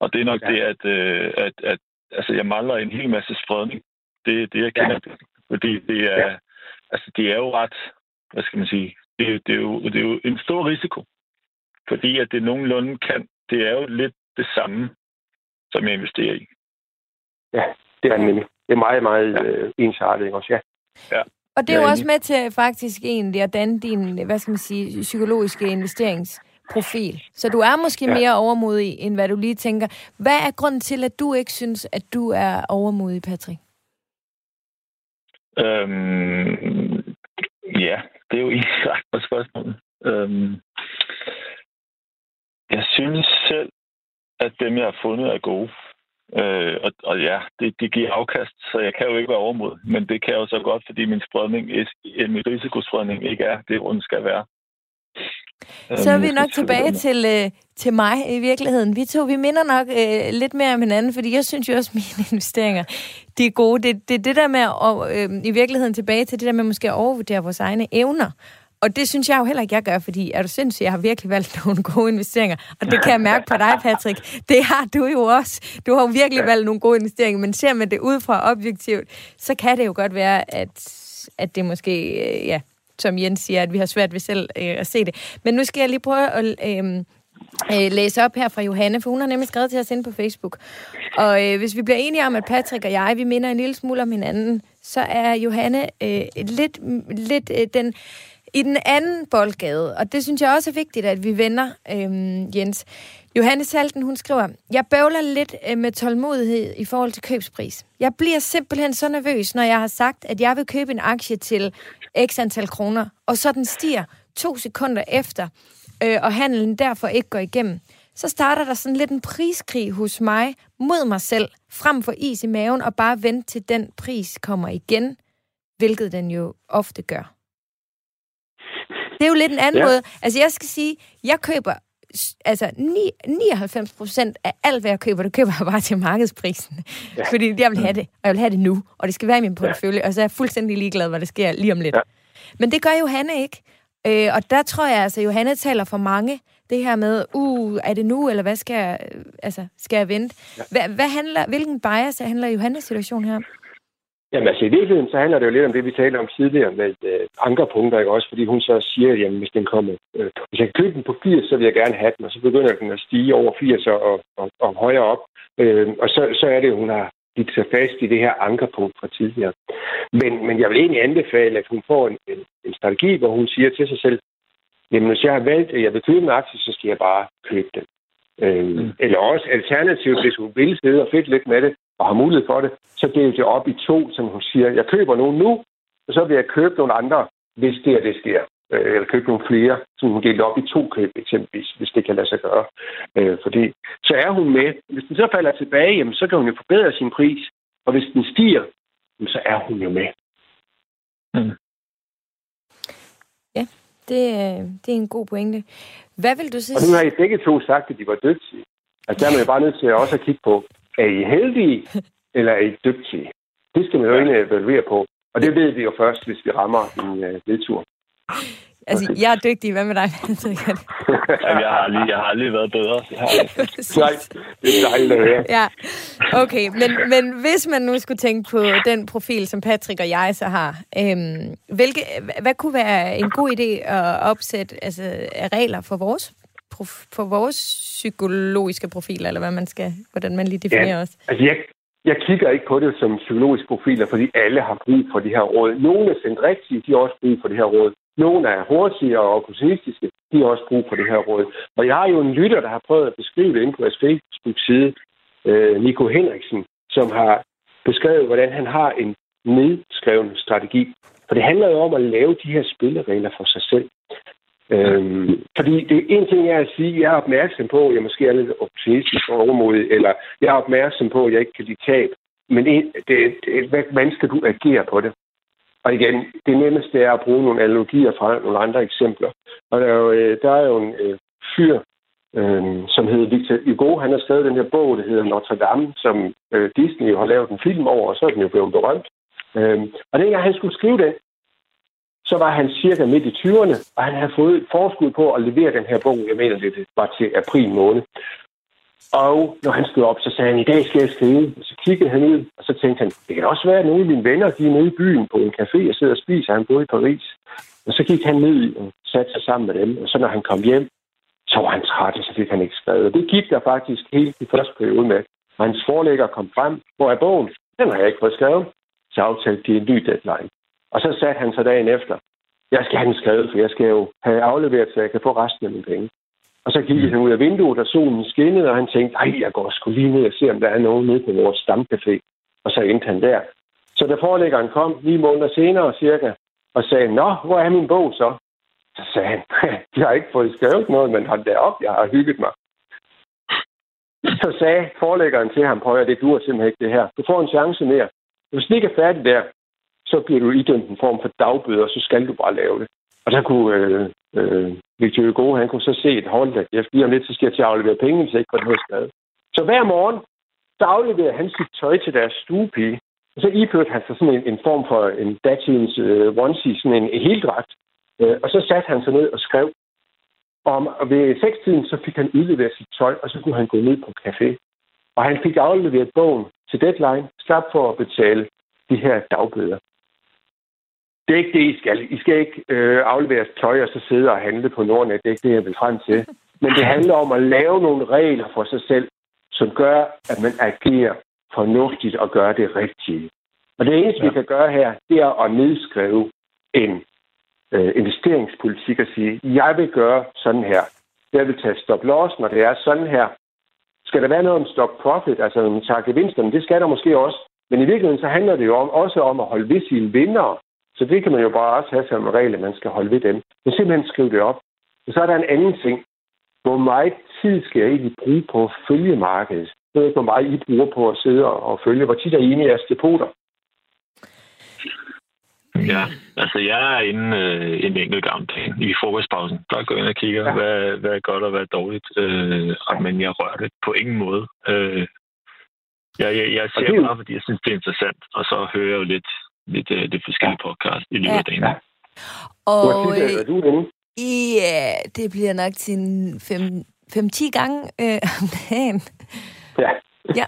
Og det er nok ja. det, at, øh, at, at altså, jeg mangler en hel masse spredning. Det er det, jeg kender. Ja. Fordi det er, ja altså, det er jo ret, hvad skal man sige, det, det, er jo, det er jo en stor risiko. Fordi at det nogenlunde kan, det er jo lidt det samme, som jeg investerer i. Ja, det er nemlig. Det er meget, meget ja. øh, ensartet også, ja. ja. Og det er jo også med til faktisk egentlig at danne din, hvad skal man sige, psykologiske investeringsprofil. Så du er måske ja. mere overmodig, end hvad du lige tænker. Hvad er grunden til, at du ikke synes, at du er overmodig, Patrick? Øhm, ja, det er jo egentlig ret på spørgsmålet. Øhm, jeg synes selv, at dem, jeg har fundet, er gode. Øh, og, og ja, det, det giver afkast, så jeg kan jo ikke være overmod. Men det kan jeg jo så godt, fordi min spredning, min risikospredning ikke er det, hvor den skal være. Så er vi nok tilbage til, øh, til mig i virkeligheden. Vi to, vi minder nok øh, lidt mere om hinanden, fordi jeg synes jo også, at *laughs* mine investeringer, de er gode. Det er det, det der med at, øh, i virkeligheden tilbage til det der med måske at overvurdere vores egne evner. Og det synes jeg jo heller ikke, jeg gør, fordi er du sindssyg, jeg har virkelig valgt *laughs* nogle gode investeringer. Og det kan jeg mærke på dig, Patrick. Det har du jo også. Du har jo virkelig valgt nogle gode investeringer, men ser man det ud fra objektivt, så kan det jo godt være, at, at det måske, øh, ja, som Jens siger, at vi har svært ved selv øh, at se det. Men nu skal jeg lige prøve at øh, øh, læse op her fra Johanne, for hun har nemlig skrevet til os ind på Facebook. Og øh, hvis vi bliver enige om, at Patrick og jeg, vi minder en lille smule om hinanden, så er Johanne øh, lidt, lidt øh, den i den anden boldgade, og det synes jeg også er vigtigt, at vi vender, øhm, Jens. Johanne Salten, hun skriver, jeg bøvler lidt øh, med tålmodighed i forhold til købspris. Jeg bliver simpelthen så nervøs, når jeg har sagt, at jeg vil købe en aktie til x antal kroner, og så den stiger to sekunder efter, øh, og handelen derfor ikke går igennem. Så starter der sådan lidt en priskrig hos mig mod mig selv, frem for is i maven, og bare vente til den pris kommer igen, hvilket den jo ofte gør. Det er jo lidt en anden ja. måde. Altså, jeg skal sige, jeg køber altså 99 procent af alt, hvad jeg køber, det køber jeg bare til markedsprisen. Ja. Fordi jeg vil have det, og jeg vil have det nu, og det skal være i min portefølje, ja. og så er jeg fuldstændig ligeglad, hvad der sker lige om lidt. Ja. Men det gør Johanne ikke. Øh, og der tror jeg altså, Johanne taler for mange, det her med, uh, er det nu, eller hvad skal jeg, altså, skal jeg vente? Ja. Hvad, hvad handler, hvilken bias handler Johannes situation her? Jamen altså i virkeligheden, så handler det jo lidt om det, vi talte om tidligere med øh, ankerpunkter, ikke også? Fordi hun så siger, jamen hvis den kommer, øh, hvis jeg kan købe den på 80, så vil jeg gerne have den, og så begynder den at stige over 80 og, og, og, og højere op. Øh, og så, så er det, hun har givet sig fast i det her ankerpunkt fra tidligere. Men, men jeg vil egentlig anbefale, at hun får en, en, en strategi, hvor hun siger til sig selv, jamen hvis jeg har valgt, at jeg vil købe en aktie, så skal jeg bare købe den. Øh, mm. Eller også alternativt, hvis hun vil sidde og fedt lidt med det, og har mulighed for det, så deler det op i to, som hun siger, jeg køber nogle nu, og så vil jeg købe nogle andre, hvis det er det sker. Øh, eller købe nogle flere, som hun deler op i to køb eksempelvis, hvis det kan lade sig gøre. Øh, fordi så er hun med. Hvis den så falder tilbage, jamen, så kan hun jo forbedre sin pris. Og hvis den stiger, jamen, så er hun jo med. Mm. Ja, det, det er en god pointe. Hvad vil du sige? Og nu har I begge to sagt, at de var dygtige. Altså, der er man jo bare nødt til også at kigge på, er I heldige, *laughs* eller er I dygtige? Det skal man jo egentlig evaluere på. Og det ved vi jo først, hvis vi rammer en uh, vedtur. Altså, jeg er dygtig. Hvad med dig, *laughs* *laughs* Jamen, jeg, har aldrig, jeg har aldrig været bedre. Nej, det er dejligt at høre. Ja, okay. Men, men hvis man nu skulle tænke på den profil, som Patrick og jeg så har, øhm, hvilke, hvad kunne være en god idé at opsætte altså, af regler for vores for vores psykologiske profiler, eller hvad man skal, hvordan man lige definerer ja, os? Altså jeg, jeg kigger ikke på det som psykologiske profiler, fordi alle har brug for det her råd. Nogle er sendt rigtige, de har også brug for det her råd. Nogle er hurtige og opportunistiske, de har også brug for det her råd. Og jeg har jo en lytter, der har prøvet at beskrive det inde på vores Facebook-side, øh, Nico Henriksen, som har beskrevet, hvordan han har en nedskreven strategi. For det handler jo om at lave de her spilleregler for sig selv. Øhm, fordi det en ting er at sige, at jeg er opmærksom på, at jeg måske er lidt optimistisk og overmodig, eller jeg er opmærksom på, at jeg ikke kan lide tab. Men det, det, det, hvordan skal du agere på det? Og igen, det nemmeste er at bruge nogle analogier fra nogle andre eksempler. Og der er jo, øh, der er jo en øh, fyr, øh, som hedder Victor Hugo. Han har skrevet den her bog, der hedder Notre Dame, som øh, Disney har lavet en film over, og så er den jo blevet berømt. Øh, og dengang han skulle skrive den, så var han cirka midt i 20'erne, og han havde fået forskud på at levere den her bog. Jeg mener, det var til april måned. Og når han stod op, så sagde han, i dag skal jeg skrive. Og så kiggede han ud, og så tænkte han, det kan også være, at nogle af mine venner, de er nede i byen på en café og sidder og spiser. Han boede i Paris. Og så gik han ned og satte sig sammen med dem. Og så når han kom hjem, så var han træt, og så fik han ikke skrevet. Og det gik der faktisk helt i første periode med. Og hans forlægger kom frem, hvor er bogen? Den har jeg ikke fået skrevet. Så aftalte de en ny deadline. Og så satte han sig dagen efter. Jeg skal have den skrevet, for jeg skal jo have afleveret, så jeg kan få resten af mine penge. Og så gik han ud af vinduet, og solen skinnede, og han tænkte, ej, jeg går sgu lige ned og se, om der er nogen nede på vores stamcafé. Og så endte han der. Så da forelæggeren kom ni måneder senere cirka, og sagde, nå, hvor er min bog så? Så sagde han, *laughs* jeg har ikke fået skrevet noget, men hold da op, jeg har hygget mig. Så sagde forelæggeren til ham, prøv at det duer simpelthen ikke det her. Du får en chance mere. Hvis du ikke er færdig der, så bliver du idømt en form for dagbøder, så skal du bare lave det. Og så kunne øh, øh, Victor Hugo, han kunne så se et hold, at jeg lige om lidt, så skal jeg til at aflevere penge, hvis jeg ikke får noget skade. Så hver morgen, så afleverede han sit tøj til deres stuepige, og så iførte han sig sådan en, en form for en datidens øh, onesie, sådan en, en helt dragt. Øh, og så satte han sig ned og skrev om, og ved sekstiden, så fik han udleveret sit tøj, og så kunne han gå ned på café. Og han fik afleveret bogen til deadline, slap for at betale de her dagbøder. Det er ikke det, I skal. I skal ikke øh, aflevere tøj og så sidde og handle på Nordnet. Det er ikke det, jeg vil frem til. Men det handler om at lave nogle regler for sig selv, som gør, at man agerer fornuftigt og gør det rigtige. Og det eneste, ja. vi kan gøre her, det er at nedskrive en øh, investeringspolitik og sige, jeg vil gøre sådan her. Jeg vil tage stop loss, når det er sådan her. Skal der være noget om stop profit, altså om tager gevinsterne? Det skal der måske også. Men i virkeligheden så handler det jo om, også om at holde ved sine vinder. Så det kan man jo bare også have som regel, at man skal holde ved dem. Men simpelthen skrive det op. Og så er der en anden ting. Hvor meget tid skal jeg egentlig bruge på at følge markedet? Jeg ved ikke, hvor meget I bruger på at sidde og følge. Hvor tit er I inde i jeres depoter? Ja, altså jeg er inde øh, en enkelt gang i frokostpausen. Der går ind og kigger, ja. hvad, hvad er godt og hvad er dårligt. Øh, men jeg rører det på ingen måde. Øh, jeg, jeg, jeg ser det... bare, fordi jeg synes, det er interessant. Og så hører jeg jo lidt, lidt øh, det forskellige podcast i løbet af dagen. Ja. Og er du inde? Ja, det bliver nok til 5-10 gange øh, *laughs* om dagen. Ja. ja.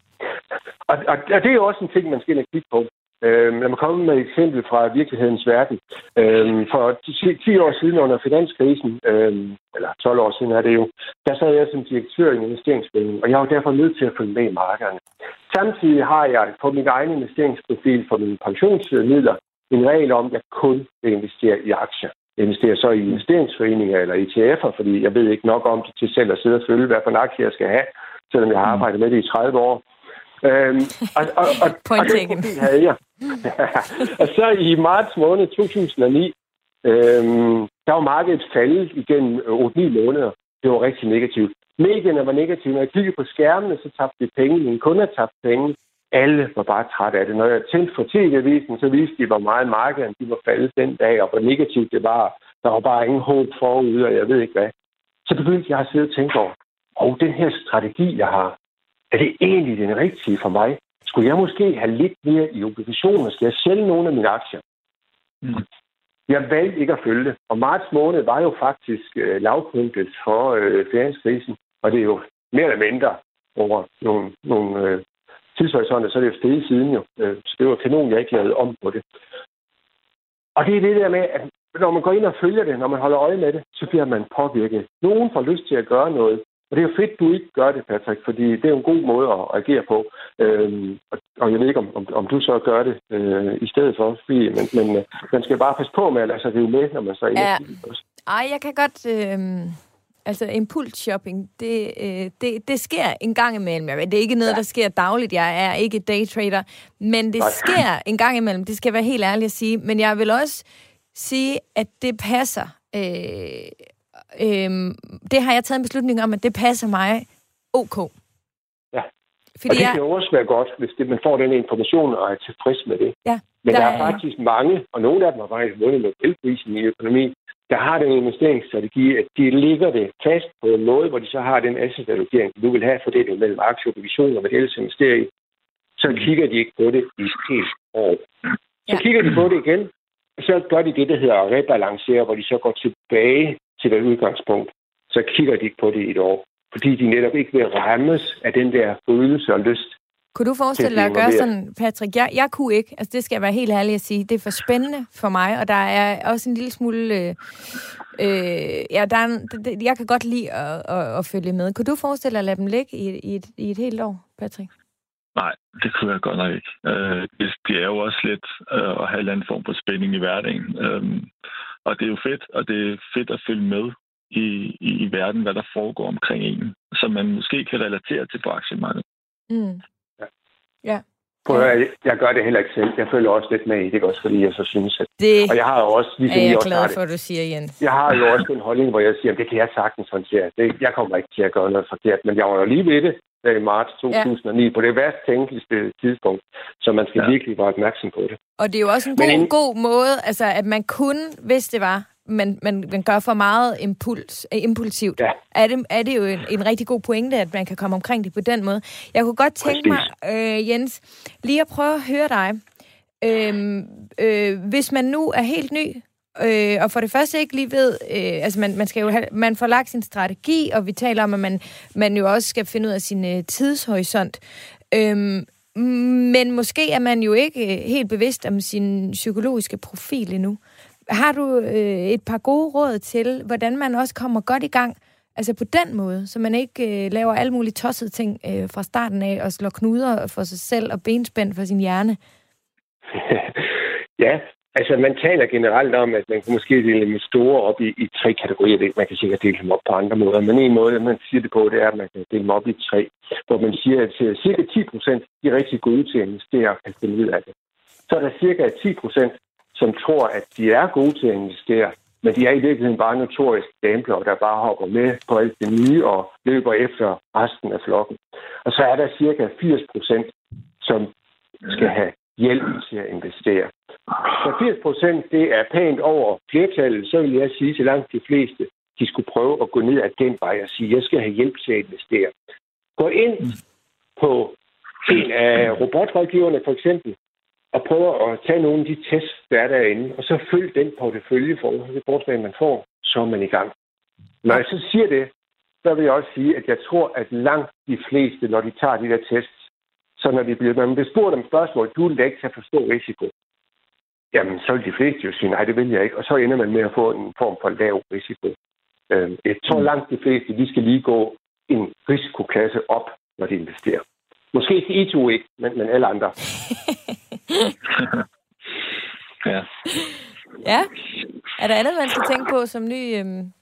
*laughs* og, og, og det er jo også en ting, man skal kigge på. Øh, lad mig komme med et eksempel fra virkelighedens verden. Øh, for 10, 10 år siden under finanskrisen, øh, eller 12 år siden er det jo, der sad jeg som direktør i investeringsforeningen, og jeg var derfor nødt til at følge med i markederne. Samtidig har jeg på min egen investeringsprofil for mine pensionsmidler en regel om, at jeg kun vil investere i aktier. Jeg investerer så i investeringsforeninger eller ETF'er, fordi jeg ved ikke nok om det til selv at sidde og følge, hvad for en aktie jeg skal have, selvom jeg har arbejdet med det i 30 år. Øhm, og, og, og, *laughs* og den profil havde jeg. *laughs* og så i marts måned 2009, øhm, der var markedet faldet igennem øh, 8-9 måneder. Det var rigtig negativt. Medierne var negative. Når jeg kiggede på skærmene, så tabte vi penge. Mine kunder tabte penge. Alle var bare trætte af det. Når jeg tændte for tv-avisen, så viste de, hvor meget markedet de var faldet den dag, og hvor negativt det var. Der var bare ingen håb forude, og jeg ved ikke hvad. Så begyndte jeg at sidde og tænke over, og den her strategi, jeg har, er det egentlig den rigtige for mig? Skulle jeg måske have lidt mere i obligationer? Skal jeg sælge nogle af mine aktier? Mm. Jeg valgte ikke at følge det. Og marts måned var jo faktisk øh, lavpunktet for øh, finanskrisen. Og det er jo mere eller mindre over nogle, nogle øh, tidshorisonter, så er det jo stedet siden jo. Øh, så det var kanon, jeg ikke lavede om på det. Og det er det der med, at når man går ind og følger det, når man holder øje med det, så bliver man påvirket. Nogen får lyst til at gøre noget, og det er jo fedt, du ikke gør det, Patrick, fordi det er jo en god måde at agere på. Øhm, og jeg ved ikke, om, om, om du så gør det øh, i stedet for, fordi, men, men øh, man skal bare passe på med at lade sig rive med, når man så er ja. Ej, jeg kan godt... Øh... Altså, impulsshopping, det, øh, det, det sker en gang imellem. Det er ikke noget, ja. der sker dagligt. Jeg er ikke daytrader. Men det Nej. sker en gang imellem. Det skal være helt ærligt at sige. Men jeg vil også sige, at det passer. Øh, Øhm, det har jeg taget en beslutning om, at det passer mig ok. Ja, Fordi og det jeg... kan også være godt, hvis det, man får den information og er tilfreds med det. Ja, Men der, der er faktisk mange, og nogle af dem har faktisk vundet Nobelprisen i økonomi, der har den investeringsstrategi, at de ligger det fast på en måde, hvor de så har den asset-allokering, du vil have fordeling mellem aktier og obligationer, hvad det ellers investerer i. Så kigger de ikke på det i et helt år. Så ja. kigger de på det igen, og så gør de det, der hedder at rebalancere, hvor de så går tilbage til det udgangspunkt, så kigger de ikke på det i et år. Fordi de netop ikke vil rammes af den der følelse og lyst. Kunne du forestille dig at gøre sådan, Patrick? Jeg, jeg kunne ikke. Altså, det skal jeg være helt ærlig at sige. Det er for spændende for mig, og der er også en lille smule... Øh, øh, ja, der er en, jeg kan godt lide at, at, at følge med. Kunne du forestille dig at lade dem ligge i, i, et, i et helt år, Patrick? Nej, det kunne jeg godt nok ikke. Øh, det, det er jo også lidt øh, at have en anden form for spænding i hverdagen. Øh, og det er jo fedt, og det er fedt at følge med i, i, i verden, hvad der foregår omkring en, som man måske kan relatere til på aktiemarkedet. Mm. Ja. ja. Prøv at jeg, jeg gør det heller ikke selv. Jeg følger også lidt med i det, også fordi jeg så synes, at... Det og jeg har jo også... Ligesom er jeg også glad for, at du siger, Jens. Jeg har jo *laughs* også en holdning, hvor jeg siger, at det kan jeg sagtens håndtere. Det, jeg kommer ikke til at gøre noget forkert, men jeg var jo lige ved det i marts 2009, ja. på det værst tænkelige tidspunkt, så man skal ja. virkelig være opmærksom på det. Og det er jo også en god, en... god måde, altså at man kun, hvis det var, man, man, man gør for meget impuls, uh, impulsivt, ja. er, det, er det jo en, en rigtig god pointe, at man kan komme omkring det på den måde. Jeg kunne godt tænke Præcis. mig, øh, Jens, lige at prøve at høre dig. Øh, øh, hvis man nu er helt ny øh, og for det første ikke lige ved, øh, altså man, man skal jo have, man får lagt sin strategi, og vi taler om, at man, man jo også skal finde ud af sin øh, tidshorisont. Øhm, men måske er man jo ikke øh, helt bevidst om sin psykologiske profil endnu. Har du øh, et par gode råd til, hvordan man også kommer godt i gang, altså på den måde, så man ikke øh, laver alle mulige tossede ting øh, fra starten af, og slår knuder for sig selv og benspænd for sin hjerne? *laughs* ja, altså man taler generelt om, at man kan måske dele med store op i, i tre kategorier. Man kan sikkert dele dem op på andre måder, men en måde, man siger det på, det er, at man kan dele dem op i tre, hvor man siger, at øh, cirka 10 procent er rigtig gode til at investere og kan finde ud af det. Så er der cirka 10 procent, som tror, at de er gode til at investere, men de er i virkeligheden bare notoriske gambler, der bare hopper med på alt det nye og løber efter resten af flokken. Og så er der cirka 80 procent, som skal have hjælp til at investere. Så 80 procent, det er pænt over flertallet, så vil jeg sige til langt de fleste, de skulle prøve at gå ned ad den vej og sige, jeg skal have hjælp til at investere. Gå ind på en af robotrådgiverne for eksempel, og prøve at tage nogle af de tests, der er derinde, og så følg den portefølje for det forslag, man får, så er man i gang. Når jeg så siger det, så vil jeg også sige, at jeg tror, at langt de fleste, når de tager de der tests, så når de bliver, når man bliver spurgt om spørgsmål, du vil ikke til at forstå risiko. Jamen, så vil de fleste jo sige, nej, det vil jeg ikke. Og så ender man med at få en form for lav risiko. Øhm, jeg tror mm. langt de fleste, de skal lige gå en risikoklasse op, når de investerer. Måske til I to ikke, men, men alle andre. *laughs* ja. Ja. Er der andet, man skal tænke på som ny... Øhm...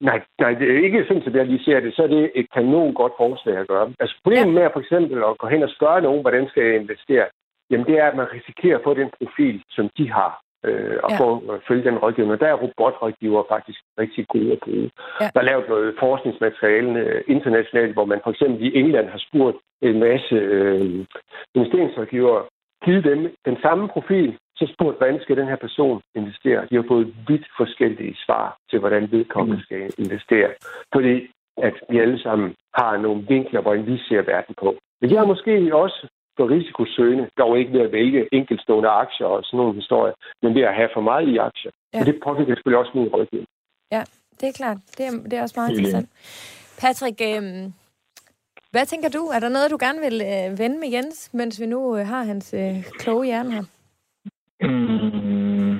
Nej, nej, det er ikke sådan, som jeg lige ser det. Så er det et kanon godt forslag at gøre. Altså problemet ja. med at for eksempel at gå hen og spørge nogen, hvordan skal jeg investere, jamen det er, at man risikerer at få den profil, som de har øh, og ja. få at følge den rådgivning. Der er robotrådgiver faktisk rigtig gode at bruge. Ja. Der er lavet noget forskningsmateriale øh, internationalt, hvor man for eksempel i England har spurgt en masse øh, investeringsrådgivere, givet dem den samme profil, så spurgt, hvordan skal den her person investere? De har fået vidt forskellige svar til, hvordan vedkommende mm. skal investere. Fordi at vi alle sammen har nogle vinkler, hvor vi ser verden på. Men de har måske også for risikosøgende, dog ikke ved at vælge enkeltstående aktier og sådan nogle historier, men ved at have for meget i aktier. Ja. Og det påvirker selvfølgelig også min rådgivning. Ja, det er klart. Det er, det er også meget interessant. Patrick, øh, hvad tænker du? Er der noget, du gerne vil øh, vende med Jens, mens vi nu øh, har hans øh, kloge hjerne her? Mm,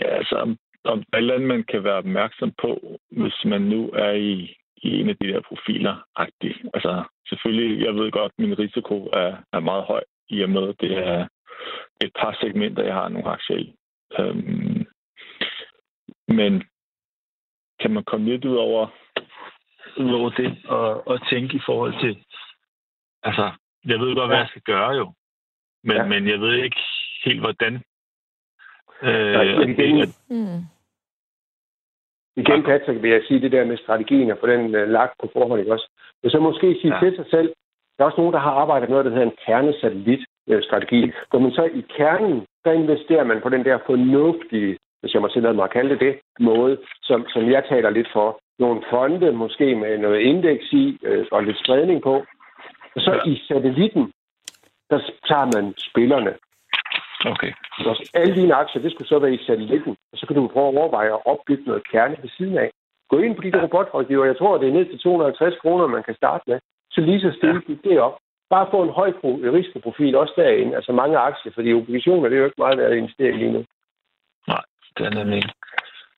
ja, altså, om alt andet, man kan være opmærksom på, hvis man nu er i, i en af de der profiler -agtigt. Altså, selvfølgelig, jeg ved godt, at min risiko er, er meget høj, i og med, at det er et par segmenter, jeg har nogle aktier i. Um, men kan man komme lidt ud over, ud over det og, og tænke i forhold til, altså, jeg ved godt, hvad jeg skal gøre jo, men, ja. men jeg ved ikke helt, hvordan. Øh, Nej, igen, det, mm. Igen, Patrick, vil jeg sige det der med strategien og få den uh, lagt på forhånd, ikke også? Men så måske sige ja. til sig selv, der er også nogen, der har arbejdet med noget, der hedder en kernesatellitstrategi, hvor man så i kernen, der investerer man på den der fornuftige, hvis jeg må tillade mig at kalde det det, måde, som, som jeg taler lidt for. Nogle fonde, måske med noget indeks i, øh, og lidt spredning på. Og så ja. i satellitten, der tager man spillerne. Okay. Så alle dine aktier, det skulle så være i satellitten, og så kan du prøve at overveje at opbygge noget kerne ved siden af. Gå ind på de der robotrådgiver. Jeg tror, det er ned til 250 kroner, man kan starte med. Så lige så stille ja. det op. Bare få en høj risikoprofil også derinde. Altså mange aktier, fordi obligationer, det er jo ikke meget værd at investere i lige nu. Nej, det er nemlig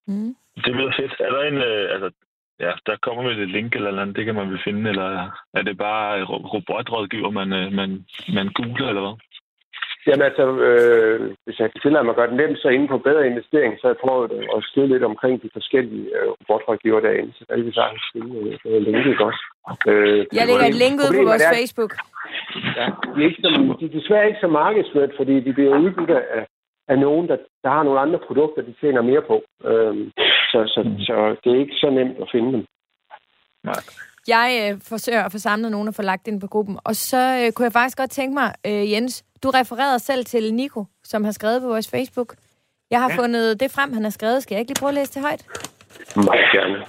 mm. Det lyder fedt. Er der en, øh, altså, ja, der kommer med et link eller andet, det kan man vel finde, eller er det bare robotrådgiver, man, øh, man, man googler, eller hvad? Jamen altså, øh, hvis jeg kan tillade mig at gøre det nemt, så inde på bedre investering, så jeg prøvet at skrive lidt omkring de forskellige øh, robotrådgiver derinde, så kan vi sagtens finde øh, linket også. Øh, jeg lægger et link ud på vores er, Facebook. Ja, de er, ikke så, de er desværre ikke så markedsført, fordi de bliver udbudt af, af nogen, der, der har nogle andre produkter, de tjener mere på. Øh, så, så, så det er ikke så nemt at finde dem. Nej. Jeg øh, forsøger at få samlet nogen og få lagt ind på gruppen. Og så øh, kunne jeg faktisk godt tænke mig, øh, Jens, du refererede selv til Nico, som har skrevet på vores Facebook. Jeg har ja. fundet det frem, han har skrevet. Skal jeg ikke lige prøve at læse det højt? Meget gerne.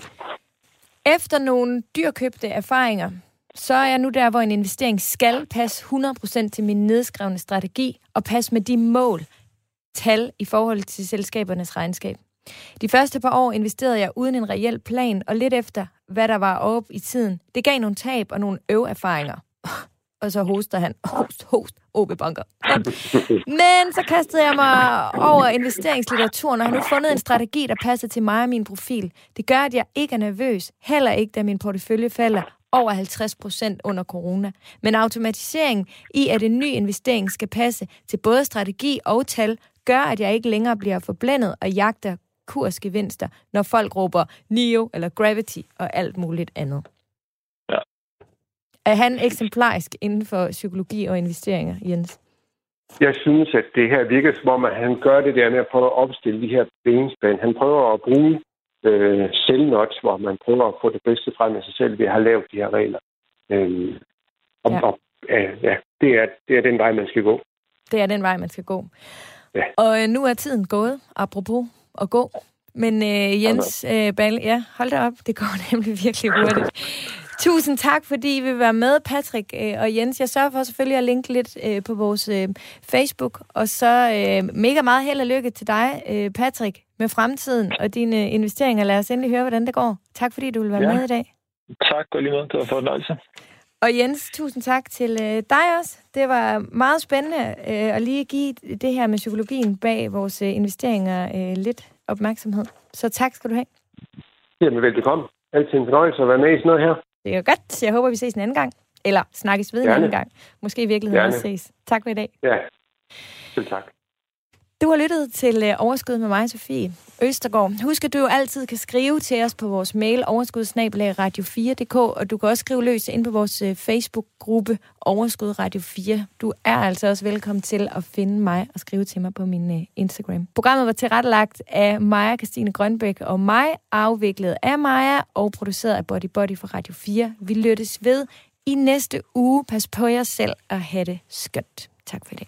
Efter nogle dyrkøbte erfaringer, så er jeg nu der, hvor en investering skal passe 100% til min nedskrevne strategi og passe med de mål, tal i forhold til selskabernes regnskab. De første par år investerede jeg uden en reel plan, og lidt efter, hvad der var op i tiden. Det gav nogle tab og nogle øverfaringer. Og så hoster han. Host, host, OB Banker. Men så kastede jeg mig over investeringslitteraturen, og har nu fundet en strategi, der passer til mig og min profil. Det gør, at jeg ikke er nervøs, heller ikke, da min portefølje falder over 50 procent under corona. Men automatisering i, at en ny investering skal passe til både strategi og tal, gør, at jeg ikke længere bliver forblændet og jagter kursgevinster, når folk råber Neo eller Gravity og alt muligt andet. Er han eksemplarisk inden for psykologi og investeringer, Jens? Jeg synes, at det her virker som om, at han gør det der med at prøve at opstille de her benspænd. Han prøver at bruge øh, selvnot, hvor man prøver at få det bedste frem af sig selv ved at have lavet de her regler. Øh, og, ja. Og, øh, ja, det er, det er den vej, man skal gå. Det er den vej, man skal gå. Ja. Og øh, nu er tiden gået, apropos at gå. Men øh, Jens øh, Balle, ja, hold da op, det går *laughs* nemlig virkelig hurtigt. Tusind tak, fordi I vil være med, Patrick øh, og Jens. Jeg sørger for selvfølgelig at linke lidt øh, på vores øh, Facebook. Og så mega meget held og lykke til dig, Patrick, med fremtiden og dine investeringer. Lad os endelig høre, hvordan det går. Tak, fordi du vil være ja. med i dag. Tak, og lige måde. Det var fornøjelse. Og Jens, tusind tak til øh, dig også. Det var meget spændende øh, at lige give det her med psykologien bag vores øh, investeringer øh, lidt opmærksomhed. Så tak skal du have. Jamen, velbekomme. Altid en fornøjelse at være med i sådan noget her. Det er godt. Jeg håber, vi ses en anden gang. Eller snakkes ved Gerne. en anden gang. Måske i virkeligheden også ses. Tak for i dag. Ja, selv tak. Du har lyttet til øh, Overskud med mig, Sofie Østergaard. Husk, at du jo altid kan skrive til os på vores mail overskudsnabelag radio4.dk, og du kan også skrive løs ind på vores øh, Facebook-gruppe Overskud Radio 4. Du er altså også velkommen til at finde mig og skrive til mig på min øh, Instagram. Programmet var tilrettelagt af Maja Christine Grønbæk og mig, afviklet af Maja og produceret af Body Body for Radio 4. Vi lyttes ved i næste uge. Pas på jer selv og have det skønt. Tak for det.